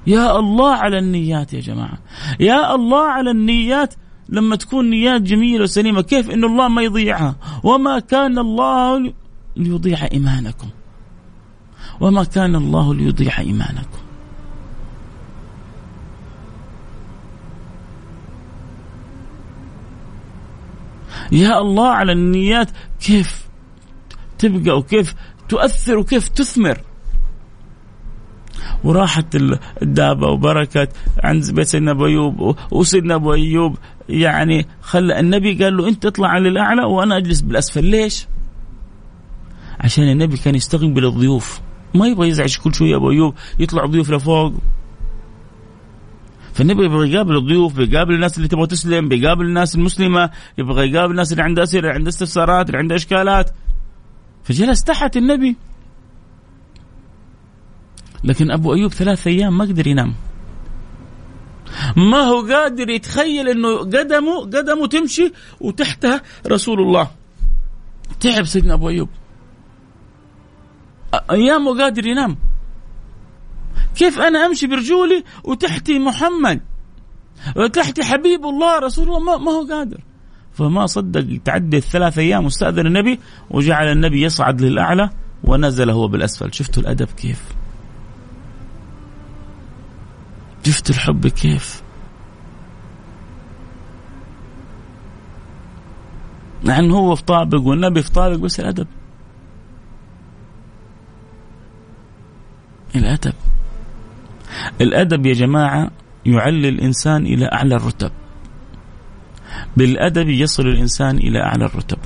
يا الله على النيات يا جماعة. يا الله على النيات. لما تكون نيات جميلة وسليمة كيف إن الله ما يضيعها؟ وما كان الله ليضيع إيمانكم. وما كان الله ليضيع إيمانكم. يا الله على النيات كيف تبقى وكيف تؤثر وكيف تثمر؟ وراحت الدابة وبركت عند بيت سيدنا أبو أيوب وسيدنا أبو أيوب. يعني خلى النبي قال له أنت اطلع للأعلى وأنا أجلس بالأسفل. ليش؟ عشان النبي كان يستقبل الضيوف ما يبغى يزعج كل شوية أبو أيوب يطلع ضيوف لفوق. فالنبي يبغى يقابل الضيوف بيقابل الناس اللي تبغى تسلم بيقابل الناس المسلمة يبغى يقابل الناس اللي عندها أسئلة اللي عندها استفسارات اللي عندها إشكالات. فجلس تحت النبي. لكن أبو أيوب ثلاث أيام ما قدر ينام. ما هو قادر يتخيل إنه قدمه قدمه تمشي وتحتها رسول الله. تعب سيدنا أبو أيوب. أيامه قادر ينام. كيف أنا أمشي برجولي وتحتي محمد؟ وتحتي حبيب الله رسول الله ما هو قادر. فما صدق تعدي الثلاث أيام واستأذن النبي وجعل النبي يصعد للأعلى ونزل هو بالأسفل. شفتوا الأدب كيف؟ شفتوا الحب كيف؟ مع انه هو في طابق والنبي في طابق بس الأدب. الأدب. الأدب يا جماعة يعلي الإنسان إلى أعلى الرتب. بالأدب يصل الإنسان إلى أعلى الرتب.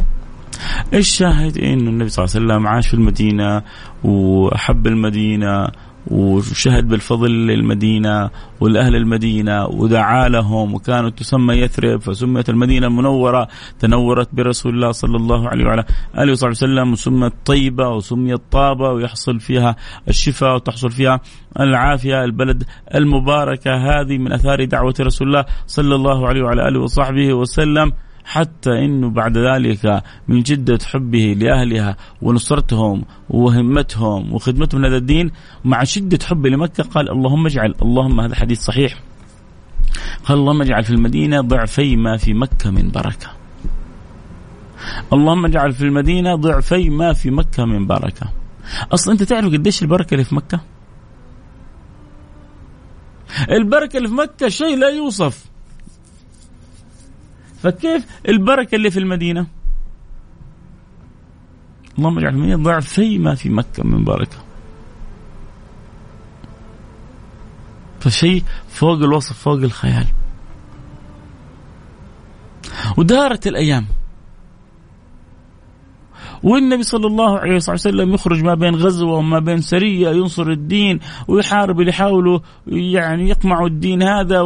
الشاهد إنه النبي صلى الله عليه وسلم عاش في المدينة واحب المدينة وشهد بالفضل للمدينة والأهل المدينة ودعا لهم وكانت تسمى يثرب فسميت المدينة المنورة تنورت برسول الله صلى الله عليه وعلى آله وصحبه وسلم وسمت طيبة وسميت طابة ويحصل فيها الشفاء وتحصل فيها العافية البلد المباركة هذه من أثار دعوة رسول الله صلى الله عليه وعلى آله وصحبه وسلم. حتى إنه بعد ذلك من جدة حبه لأهلها ونصرتهم وهمتهم وخدمتهم لهذا الدين مع شدة حبه لمكة قال اللهم اجعل اللهم هذا حديث صحيح قال اللهم اجعل في المدينة ضعفي ما في مكة من بركة. اللهم اجعل في المدينة ضعفي ما في مكة من بركة. أصلا أنت تعرف قديش البركة اللي في مكة؟ البركة اللي في مكة شيء لا يوصف. فكيف البركة اللي في المدينة؟ اللهم اجعل المدينة ضعفي ما في مكة من بركة. فشيء فوق الوصف فوق الخيال. ودارت الأيام والنبي صلى الله عليه وسلم يخرج ما بين غزوة وما بين سرية ينصر الدين ويحارب اللي يحاولوا يعني يقمعوا الدين هذا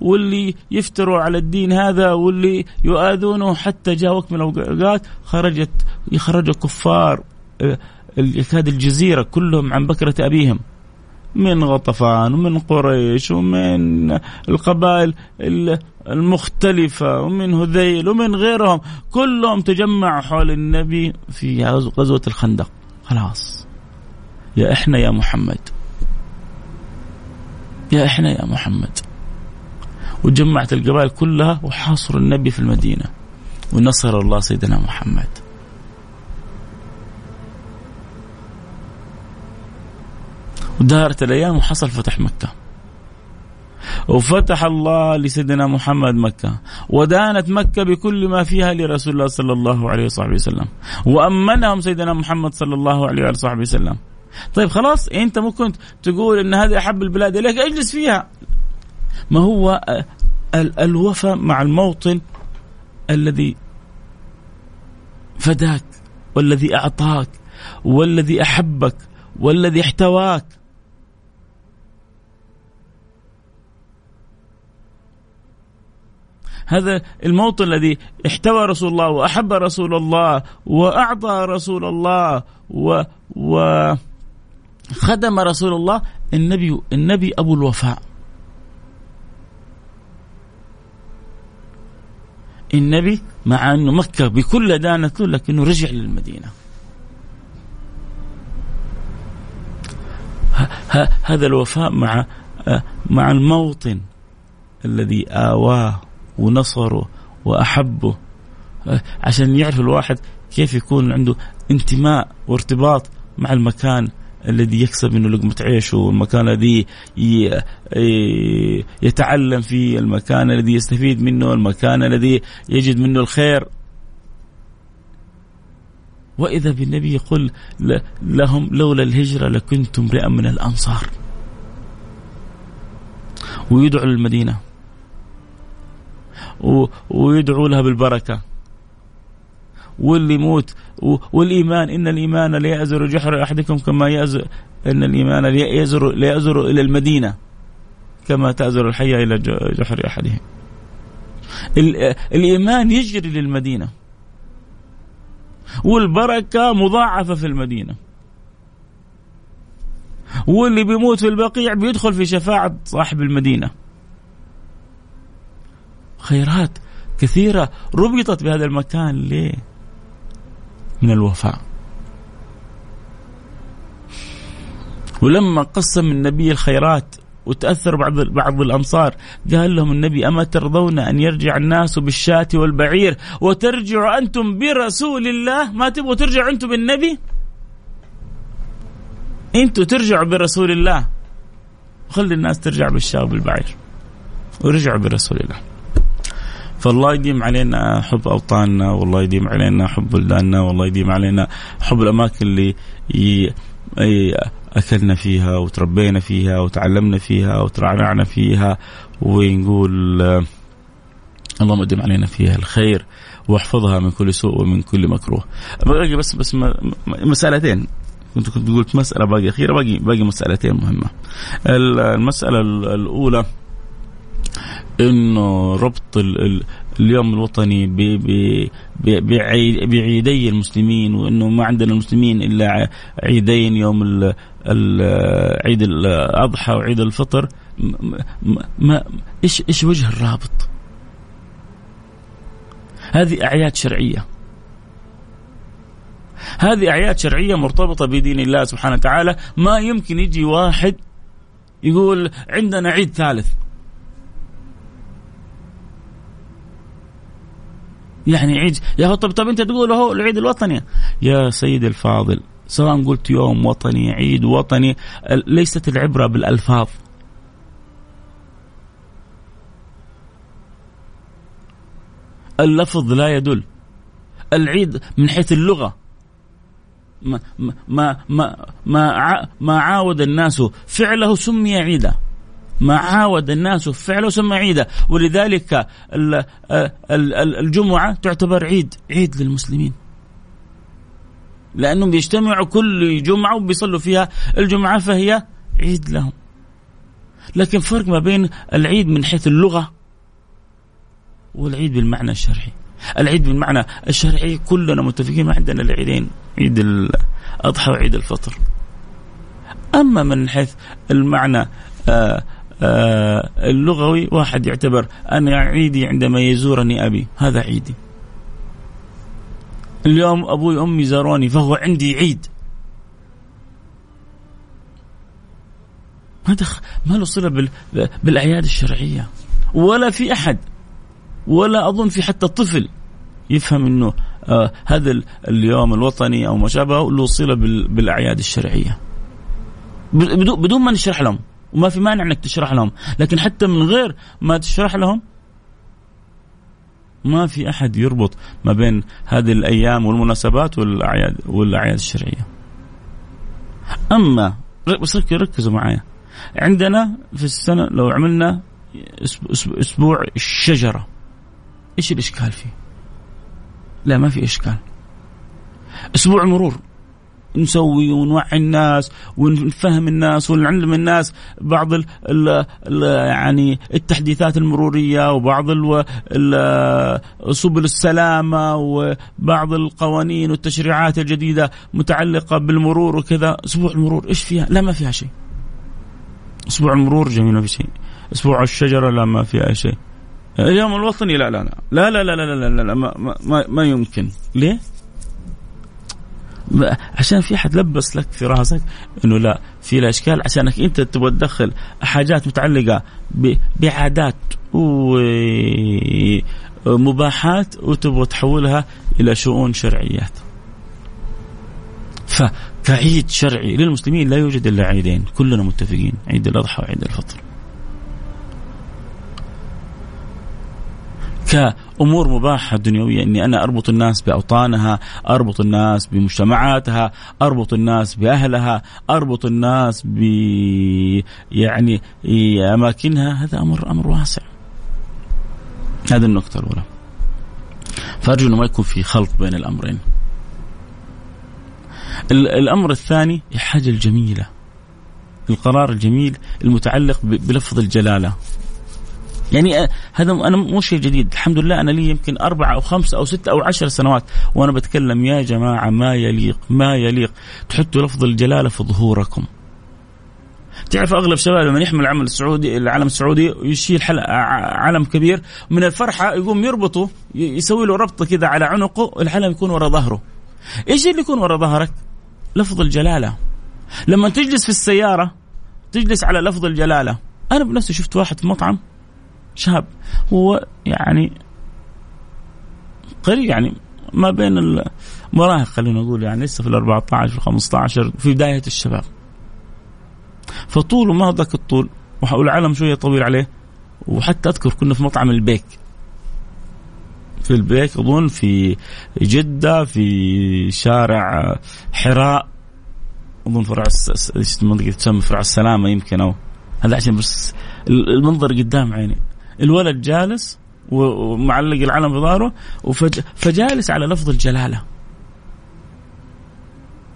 واللي يفتروا على الدين هذا واللي يؤاذونه حتى جاء وقت من الأوقات خرجت يخرج كفار آه، يكاد الجزيرة كلهم عن بكرة أبيهم. من غطفان ومن قريش ومن القبائل المختلفة ومن هذيل ومن غيرهم. كلهم تجمعوا حول النبي في غزوة الخندق. خلاص. يا إحنا يا محمد. يا إحنا يا محمد. وجمعت القبائل كلها وحاصروا النبي في المدينة. ونصر الله سيدنا محمد. ودارت الأيام وحصل فتح مكة. وفتح الله لسيدنا محمد مكة ودانت مكة بكل ما فيها لرسول الله صلى الله عليه وصحبه وسلم. وأمنهم سيدنا محمد صلى الله عليه وصحبه وسلم. طيب خلاص أنت ممكن تقول إن هذه أحب البلاد إليك اجلس فيها. ما هو الوفاء مع الموطن الذي فداك والذي أعطاك والذي أحبك والذي احتواك. هذا الموطن الذي احتوى رسول الله وأحب رسول الله وأعطى رسول الله و, و خدم رسول الله النبي النبي أبو الوفاء. النبي مع أنه مكة بكل دانته لكنه رجع للمدينة. هذا الوفاء مع مع الموطن الذي آواه ونصره وأحبه. عشان يعرف الواحد كيف يكون عنده انتماء وارتباط مع المكان الذي يكسب منه لقمة عيشه المكان الذي يتعلم فيه المكان الذي يستفيد منه المكان الذي يجد منه الخير. وإذا بالنبي يقول لهم لولا الهجرة لكنت امرئا من الأنصار. ويدعو للمدينة. ويدعو لها بالبركة. واللي يموت والإيمان إن الإيمان ليأزر جحر أحدكم كما يأزر إن الإيمان ليأزر, ليأزر إلى المدينة كما تأزر الحية إلى جحر أحدهم. الإيمان يجري للمدينة. والبركة مضاعفة في المدينة. واللي بيموت في البقيع بيدخل في شفاعة صاحب المدينة. خيرات كثيرة ربطت بهذا المكان ليه من الوفاء. ولما قسم النبي الخيرات وتأثر بعض بعض الأنصار قال لهم النبي أما ترضون أن يرجع الناس بالشاة والبعير وترجعوا أنتم برسول الله؟ ما تبغوا ترجعوا أنتم بالنبي؟ أنتم ترجعوا برسول الله. وخلي الناس ترجع بالشاة والبعير. ورجعوا برسول الله. فالله يديم علينا حب أوطاننا والله يديم علينا حب بلداننا والله يديم علينا حب الأماكن اللي أكلنا فيها وتربينا فيها وتعلمنا فيها وترعرعنا فيها ونقول اللهم آدم علينا فيها الخير واحفظها من كل سوء ومن كل مكروه. باقي بس بس مسألتين كنت كنت قلت مسألة باقي أخيرة باقي باقي مسألتين مهمة. المسألة الأولى إنه ربط اليوم الوطني بعيدي المسلمين وإنه ما عندنا المسلمين إلا عيدين يوم عيد الأضحى وعيد الفطر. ما إيش إيش وجه الرابط؟ هذه أعياد شرعية. هذه أعياد شرعية مرتبطة بدين الله سبحانه وتعالى. ما يمكن يجي واحد يقول عندنا عيد ثالث. يعني عيد. يا طب طب انت تقول هو العيد الوطني. يا سيدي الفاضل سواء قلت يوم وطني عيد وطني ليست العبرة بالألفاظ. اللفظ لا يدل. العيد من حيث اللغة. ما ما ما ما, ما عاود الناس فعله سمي عيدا. ما عاود الناس فعله ثم عيده. ولذلك الجمعة تعتبر عيد عيد للمسلمين. لأنهم بيجتمعوا كل جمعة وبيصلوا فيها الجمعة فهي عيد لهم. لكن فرق ما بين العيد من حيث اللغة والعيد بالمعنى الشرعي. العيد بالمعنى الشرعي كلنا متفقين ما عندنا العيدين عيد الأضحى وعيد الفطر. أما من حيث المعنى آه، اللغوي واحد يعتبر أنا عيدي عندما يزورني أبي هذا عيدي. اليوم أبوي وأمي زاروني فهو عندي عيد. ما دخ ما له صلة بالأعياد الشرعية. ولا في أحد ولا أظن في حتى طفل يفهم أنه آه هذا اليوم الوطني أو ما شابه له صلة بالأعياد الشرعية. بدون ما نشرح لهم. وما في مانع إنك تشرح لهم. لكن حتى من غير ما تشرح لهم ما في أحد يربط ما بين هذه الأيام والمناسبات والاعياد والأعياد الشرعية. أما بس ركزوا معايا. عندنا في السنة لو عملنا أسبوع الشجرة. إيش الإشكال فيه؟ لا ما في إشكال. أسبوع المرور. نسوي ونوعي الناس ونفهم الناس ونعلم الناس بعض ال ال ال يعني التحديثات المرورية وبعض ال ال سبل السلامة وبعض القوانين والتشريعات الجديدة متعلقة بالمرور وكذا أسبوع المرور إيش فيها؟ لا ما فيها شيء. أسبوع المرور جميل ما في شيء. أسبوع الشجرة لا ما فيها شيء. اليوم الوطني لا لا لا لا لا لا لا لا, لا, لا ما, ما, ما يمكن ليه؟ عشان في حد لبس لك في راسك إنه لا في الأشكال عشانك أنت تبغى تدخل حاجات متعلقة بعادات ومباحات وتبغى تحولها إلى شؤون شرعيات. فكعيد شرعي للمسلمين لا يوجد إلا عيدين كلنا متفقين عيد الأضحى وعيد الفطر. كأمور مباحة دنيوية. أني أنا أربط الناس بأوطانها أربط الناس بمجتمعاتها أربط الناس بأهلها أربط الناس ب يعني أماكنها. هذا أمر أمر واسع. هذه النقطة الأولى. فأرجو أنه ما يكون في خلط بين الأمرين. الأمر الثاني الحاجة الجميلة. القرار الجميل المتعلق بلفظ الجلالة. يعني هذا أنا مو شيء جديد الحمد لله أنا لي يمكن أربع أو خمس أو ست أو عشر سنوات وأنا بتكلم يا جماعة ما يليق ما يليق تحطوا لفظ الجلالة في ظهوركم تعرف أغلب الشباب لما يحمل العمل السعودي العلم السعودي ويشيل علم كبير من الفرحة يقوم يربطه يسوي له ربطة كذا على عنقه العلم يكون ورا ظهره. إيش اللي يكون ورا ظهرك؟ لفظ الجلالة. لما تجلس في السيارة تجلس على لفظ الجلالة. أنا بنفسي شفت واحد في مطعم شاب هو يعني قريب يعني ما بين المراهق خلينا نقول يعني لسه في ال 14 في ال 15 في بداية الشباب. فطوله ما ذاك الطول والعلم شوية طويل عليه وحتى أذكر كنا في مطعم البيك. في البيك أظن في جدة في شارع حراء أظن فرع المنطقة تسمى؟ فرع السلامة يمكن أو. هذا عشان بس المنظر قدام عيني. الولد جالس ومعلق العلم في ظهره فجالس على لفظ الجلالة.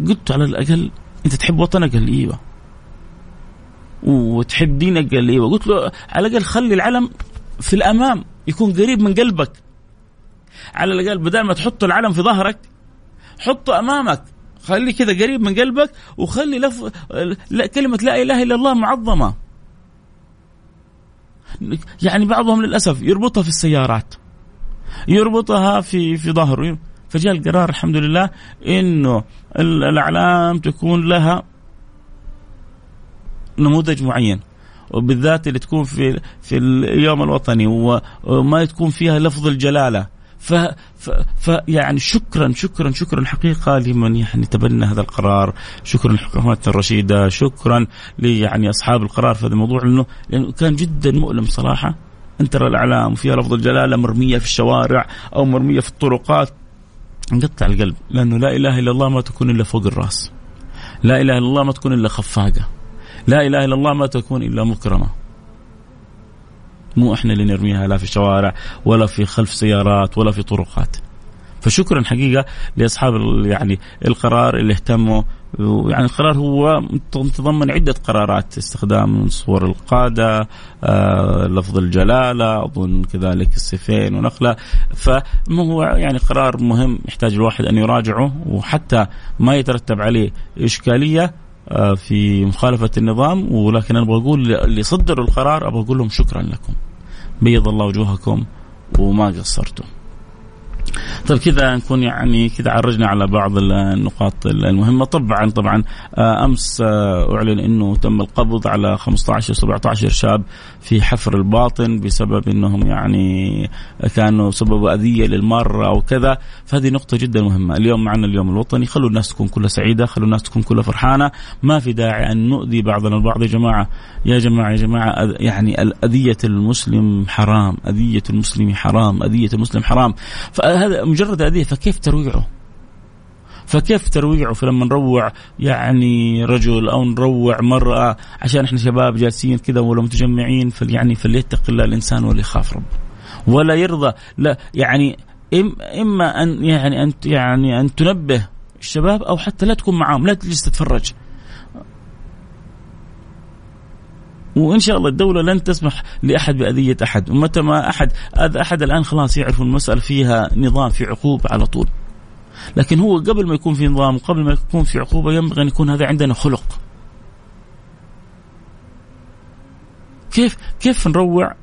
قلت على الأقل أنت تحب وطنك؟ قال إيوه. وتحب دينك؟ قال إيوه. قلت له على الأقل خلي العلم في الأمام يكون قريب من قلبك. على الأقل بدل ما تحط العلم في ظهرك حطه أمامك. خليه كذا قريب من قلبك وخلي لف... كلمة لا إله إلا الله معظمة. يعني بعضهم للأسف يربطها في السيارات. يربطها في في ظهره. فجاء القرار الحمد لله إنه الأعلام تكون لها نموذج معين. وبالذات اللي تكون في في اليوم الوطني وما تكون فيها لفظ الجلالة. ف, ف, ف يعني شكرا شكرا شكرا حقيقة لمن يعني تبنى هذا القرار، شكرا لحكومتنا الرشيدة، شكرا يعني أصحاب القرار في هذا الموضوع لأنه لأنه كان جدا مؤلم صراحة ان ترى الإعلام وفيها لفظ الجلالة مرمية في الشوارع أو مرمية في الطرقات نقطع القلب لأنه لا إله إلا الله ما تكون إلا فوق الرأس. لا إله إلا الله ما تكون إلا خفاقة. لا إله إلا الله ما تكون إلا مكرمة. مو إحنا اللي نرميها لا في الشوارع ولا في خلف سيارات ولا في طرقات. فشكرا حقيقة لأصحاب يعني القرار اللي اهتموا يعني القرار هو متضمن عدة قرارات استخدام صور القادة آه، لفظ الجلالة أظن كذلك السيفين ونقلة فما هو يعني قرار مهم يحتاج الواحد أن يراجعه وحتى ما يترتب عليه إشكالية في مخالفة النظام ولكن أنا أبغى أقول اللي صدروا القرار أبغى أقول لهم شكرا لكم. بيض الله وجوهكم وما قصرتم. طيب كذا نكون يعني كذا عرجنا على بعض النقاط المهمة. طبعا طبعا آه، أمس آه، أعلن أنه تم القبض على 15 17 شاب في حفر الباطن بسبب أنهم يعني كانوا سببوا أذية للمرة أو كذا. فهذه نقطة جدا مهمة. اليوم معنا اليوم الوطني. خلوا الناس تكون كلها سعيدة خلوا الناس تكون كلها فرحانة. ما في داعي أن نؤذي بعضنا البعض. يا جماعة يا جماعة يا جماعة يعني أذية المسلم حرام أذية المسلم حرام أذية المسلم حرام. فهذا مجرد أذية فكيف ترويعه؟ فكيف ترويعه؟ فلما نروع يعني رجل أو نروع مرأة عشان إحنا شباب جالسين كذا ولا متجمعين فيعني فليتق الله الإنسان وليخاف ربه. ولا يرضى لا يعني إما أن يعني أن يعني أن تنبه الشباب أو حتى لا تكون معاهم لا تجلس تتفرج. وإن شاء الله الدولة لن تسمح لأحد بأذية أحد. ومتى ما أحد اذى أحد الآن خلاص يعرف المسألة فيها نظام في عقوبه على طول. لكن هو قبل ما يكون في نظام وقبل ما يكون في عقوبة ينبغي أن يكون هذا عندنا خلق. كيف كيف نروع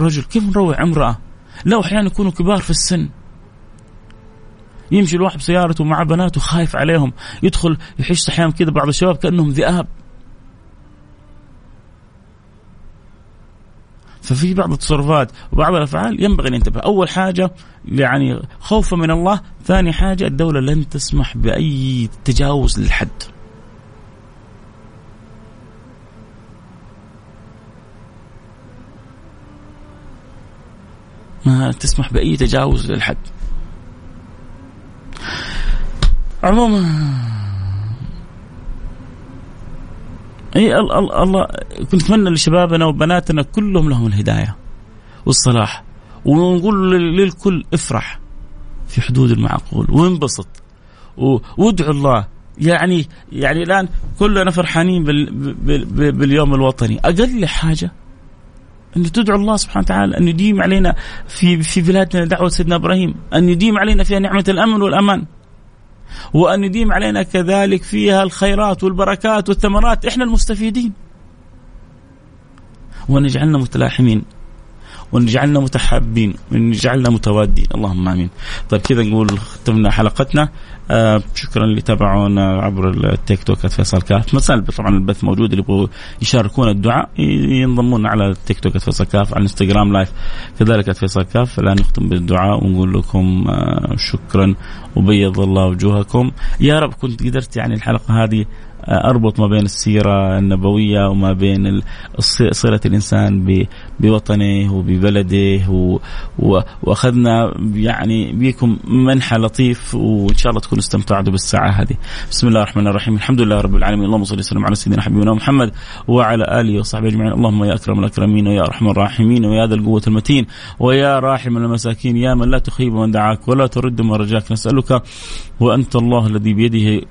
رجل؟ كيف نروع امرأة؟ لا أحيانا يكونوا كبار في السن. يمشي الواحد بسيارته مع بناته خايف عليهم. يدخل يحس أحيانا كذا بعض الشباب كأنهم ذئاب. ففي بعض التصرفات وبعض الأفعال ينبغي أن ينتبه، أول حاجة يعني خوفا من الله، ثاني حاجة الدولة لن تسمح بأي تجاوز للحد. ما تسمح بأي تجاوز للحد. عموما إي الله كنت اتمنى لشبابنا وبناتنا كلهم لهم الهداية والصلاح. ونقول للكل افرح في حدود المعقول وانبسط. وادعو الله. يعني يعني الآن كلنا فرحانين بال بال باليوم الوطني. أقل حاجة أن تدعو الله سبحانه وتعالى أن يديم علينا في في بلادنا دعوة سيدنا إبراهيم أن يديم علينا فيها نعمة الأمن والأمان. وأن يديم علينا كذلك فيها الخيرات والبركات والثمرات. إحنا المستفيدين. وأن يجعلنا متلاحمين. وأن يجعلنا متحابين وأن يجعلنا متوادين. اللهم آمين. طيب كذا نقول ختمنا حلقتنا. آه شكرا اللي تابعونا عبر التيك توك فيصل كاف. ما طبعا البث موجود اللي يبغوا يشاركونا الدعاء ينضمون على التيك توك فيصل كاف على الإنستغرام live كذلك فيصل كاف. الان نختم بالدعاء ونقول لكم آه شكرا. وبيض الله وجوهكم. يا رب كنت قدرت يعني الحلقة هذه أربط ما بين السيرة النبوية وما بين صله الإنسان بوطنه وببلده وأخذنا يعني بكم منحى لطيف وإن شاء الله تكونوا استمتعتوا بالساعة هذه. بسم الله الرحمن الرحيم، الحمد لله رب العالمين، اللهم صل وسلم على سيدنا حبيبنا محمد وعلى آله وصحبه أجمعين، اللهم يا أكرم الأكرمين ويا أرحم الراحمين ويا ذا القوة المتين ويا راحم المساكين. يا من لا تخيب من دعاك ولا ترد من رجاك. نسألك وأنت الله الذي بيده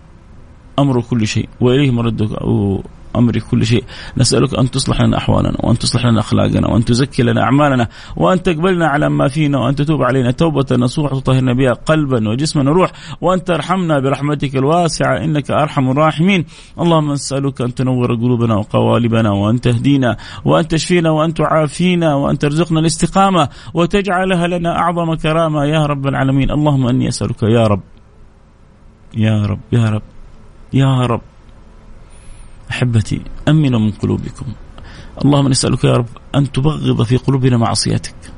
أمر كل شيء واليه مردك أو أمر كل شيء. نسألك أن تصلح لنا أحوالنا وأن تصلح لنا أخلاقنا وأن تزكي لنا أعمالنا وأن تقبلنا على ما فينا وأن تتوب علينا. توبة نصوح تطهرنا بها قلبا وجسما وروح وأن ترحمنا برحمتك الواسعة إنك أرحم الراحمين. اللهم نسألك أن تنور قلوبنا وقوالبنا وأن تهدينا وأن تشفينا وأن تعافينا وأن ترزقنا الاستقامة وتجعلها لنا أعظم كرامة. يا رب العالمين اللهم إني أسألك يا رب يا رب يا رب. يا رب. أحبتي امنوا من قلوبكم. اللهم نسألك يا رب أن تبغض في قلوبنا معصيتك.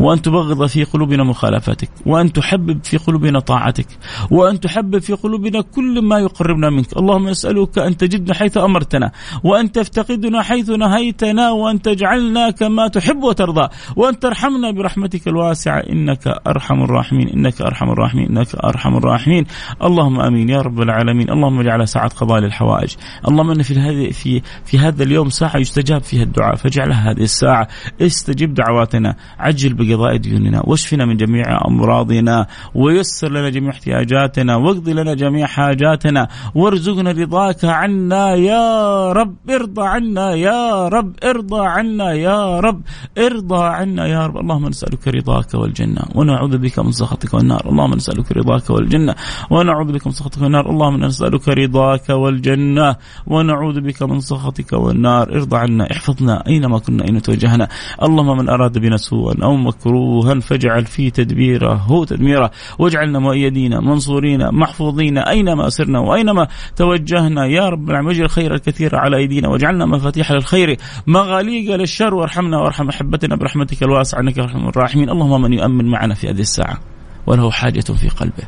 وأن تبغض في قلوبنا مخالفتك وأن تحبب في قلوبنا طاعتك وأن تحبب في قلوبنا كل ما يقربنا منك. اللهم نسألك أن تجدنا حيث أمرتنا وأن تفتقدنا حيث نهيتنا وأن تجعلنا كما تحب وترضى وأن ترحمنا برحمتك الواسعة. إنك أرحم الراحمين إنك أرحم الراحمين إنك أرحم الراحمين. اللهم آمين يا رب العالمين. اللهم اجعلها ساعة قضاء للحوائج. اللهم أن في هذه في في هذا اليوم ساعة يستجاب فيها الدعاء فاجعلها هذه الساعة. استجب دعواتنا. عجل بقضاء ديوننا واشفنا من جميع أمراضنا ويسر لنا جميع احتياجاتنا واقض لنا جميع حاجاتنا وارزقنا رضاك عنا يا رب ارضى عنا يا رب ارضى عنا يا رب ارضى عنا يا رب. اللهم نسألك رضاك والجنة ونعوذ بك من سخطك والنار. اللهم نسألك رضاك والجنة ونعوذ بك من سخطك والنار. اللهم نسألك رضاك والجنة ونعوذ بك من سخطك والنار. ارضى عنا احفظنا أينما كنا أين توجهنا. اللهم من أراد بنا سوءا أو مكروها فاجعل في تدبيره. هو تدميره. واجعلنا مؤيدين منصورين محفوظين. أينما سرنا وأينما توجهنا يا رب العالمين. واجعل الخير الكثير على أيدينا. واجعلنا مفاتيح للخير. مغاليق للشر. وارحمنا وارحم أحبتنا برحمتك الواسعة. إنك أرحم الراحمين. اللهم من يؤمن معنا في هذه الساعة. وله حاجة في قلبه.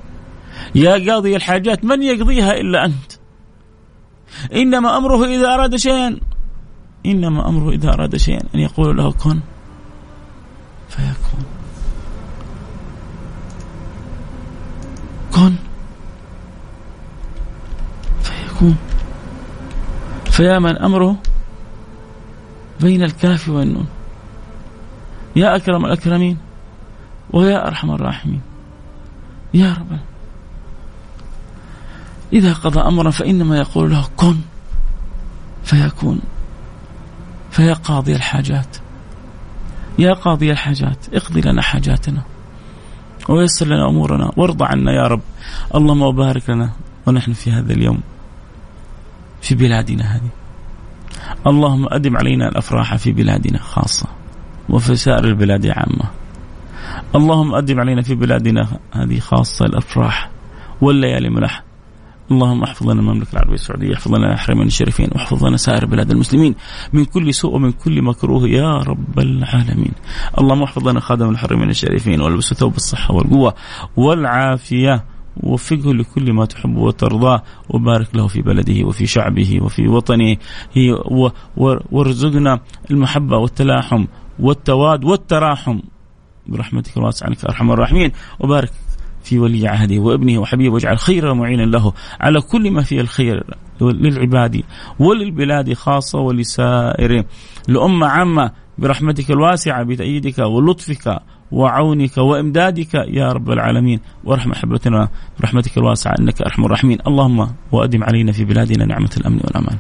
يا قاضي الحاجات من يقضيها إلا أنت. إنما أمره إذا أراد شيئا. إنما أمره إذا أراد شيئا. أن يقول له كن. فيكون. كن. فيكون. فيا من أمره بين الكاف والنون. يا أكرم الأكرمين ويا أرحم الراحمين. يا رب. إذا قضى أمرا فإنما يقول له كن. فيكون. فيا قاضي الحاجات. يا قاضي الحاجات اقضي لنا حاجاتنا. ويسر لنا أمورنا. وارضى عنا يا رب. اللهم وبارك لنا. ونحن في هذا اليوم في بلادنا هذه. اللهم أدم علينا الأفراح في بلادنا خاصة وفي سائر البلاد عامة. اللهم أدم علينا في بلادنا هذه خاصة الأفراح والليالي ملح اللهم احفظ لنا المملكة العربية السعودية، احفظ لنا الحرمين الشريفين، واحفظ لنا سائر بلاد المسلمين. من كل سوء ومن كل مكروه يا رب العالمين. اللهم احفظ لنا خادم الحرمين الشريفين والبسه ثوب الصحة والقوة والعافية. ووفقه لكل ما تحب وترضاه وبارك له في بلده وفي شعبه وفي وطنه. وارزقنا المحبة والتلاحم والتواد والتراحم. برحمتك الواسعه انك أرحم الراحمين. وبارك في ولي عهده وابنه وحبيبه واجعل خير معينا له على كل ما فيه الخير للعباد وللبلاد خاصة ولسائر الأمة عامة برحمتك الواسعة بتأييدك ولطفك وعونك وإمدادك يا رب العالمين وارحم أحبتنا برحمتك الواسعة إنك أرحم الراحمين، اللهم وأدم علينا في بلادنا نعمة الأمن والأمان.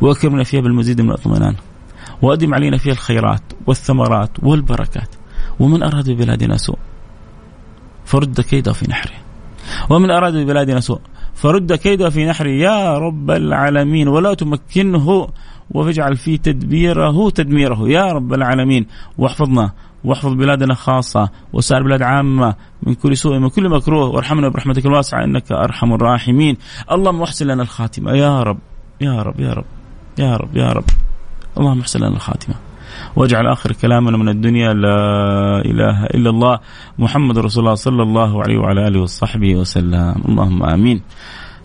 وأكرمنا فيها بالمزيد من الاطمئنان. وأدم علينا فيها الخيرات والثمرات والبركات. ومن أراد ببلادنا سوء فرد كيده في نحره. ومن أراد ببلادنا سوء فرد كيده في نحره يا رب العالمين ولا تمكنه واجعل في تدبيره تدميره يا رب العالمين. واحفظنا واحفظ بلادنا خاصة وسائر بلاد عامة من كل سوء من كل مكروه. وارحمنا برحمتك الواسعة إنك أرحم الراحمين. اللهم احسن لنا الخاتمة يا رب يا رب يا رب يا رب يا رب. اللهم احسن لنا الخاتمة. واجعل آخر كلامنا من الدنيا لا إله إلا الله. محمد رسول الله صلى الله عليه وعلى آله وصحبه وسلم. اللهم آمين.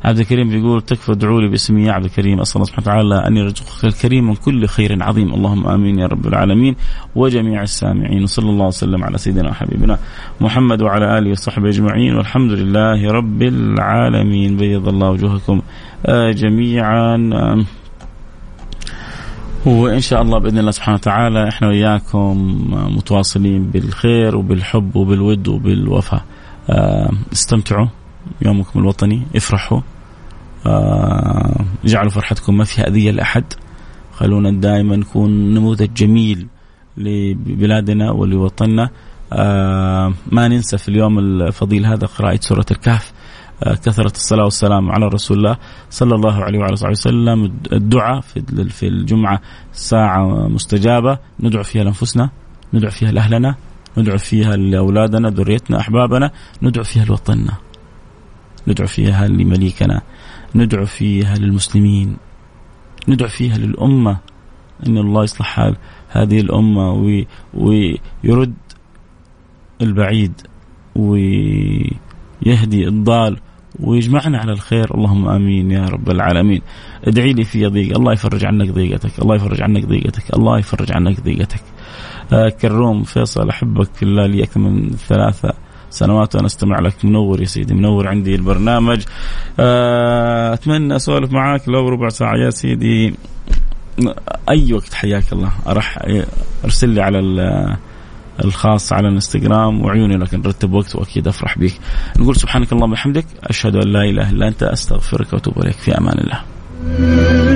عبد الكريم بيقول تكفى ادعوا لي باسمي يا عبد الكريم أسأل الله سبحانه وتعالى أن يرزقك الكريم من كل خير عظيم. اللهم آمين يا رب العالمين. وجميع السامعين. وصلى الله وسلم على سيدنا وحبيبنا محمد وعلى آله وصحبه أجمعين. والحمد لله رب العالمين. بيض الله وجوهكم. آه، جميعا. وإن شاء الله بإذن الله سبحانه وتعالى إحنا وياكم متواصلين بالخير وبالحب وبالود وبالوفاء آه، استمتعوا يومكم الوطني افرحوا. آه، اجعلوا فرحتكم ما فيها أذية لأحد. خلونا دائما نكون نموذج جميل لبلادنا ولوطننا. آه، ما ننسى في اليوم الفضيل هذا قراءة سورة الكهف. كثرة الصلاة والسلام على رسول الله صلى الله عليه وعلى صحبه وسلم. الدعاء في الجمعة ساعة مستجابة. ندعو فيها لأنفسنا ندعو فيها لأهلنا ندعو فيها لأولادنا ذريتنا أحبابنا ندعو فيها لوطننا ندعو فيها لمليكنا ندعو فيها للمسلمين ندعو فيها للأمة. أن الله يصلح حال هذه الأمة ويرد البعيد ويهدي الضال ويجمعنا على الخير. اللهم آمين يا رب العالمين. ادعي لي في ضيق الله يفرج عنك ضيقتك. الله يفرج عنك ضيقتك. الله يفرج عنك ضيقتك. آه كروم فيصل أحبك الله لي من ثلاثة سنوات وأنا أستمع لك. منور يا سيدي منور عندي البرنامج. آه أتمنى أسولف معاك لو ربع ساعة. يا سيدي أي وقت حياك الله. راح أرسل لي على الخاص على الانستغرام وعيوني لك نرتب وقت وأكيد أفرح بك نقول سبحانك اللهم وبحمدك أشهد أن لا إله إلا أنت أستغفرك وأتوب إليك. في أمان الله.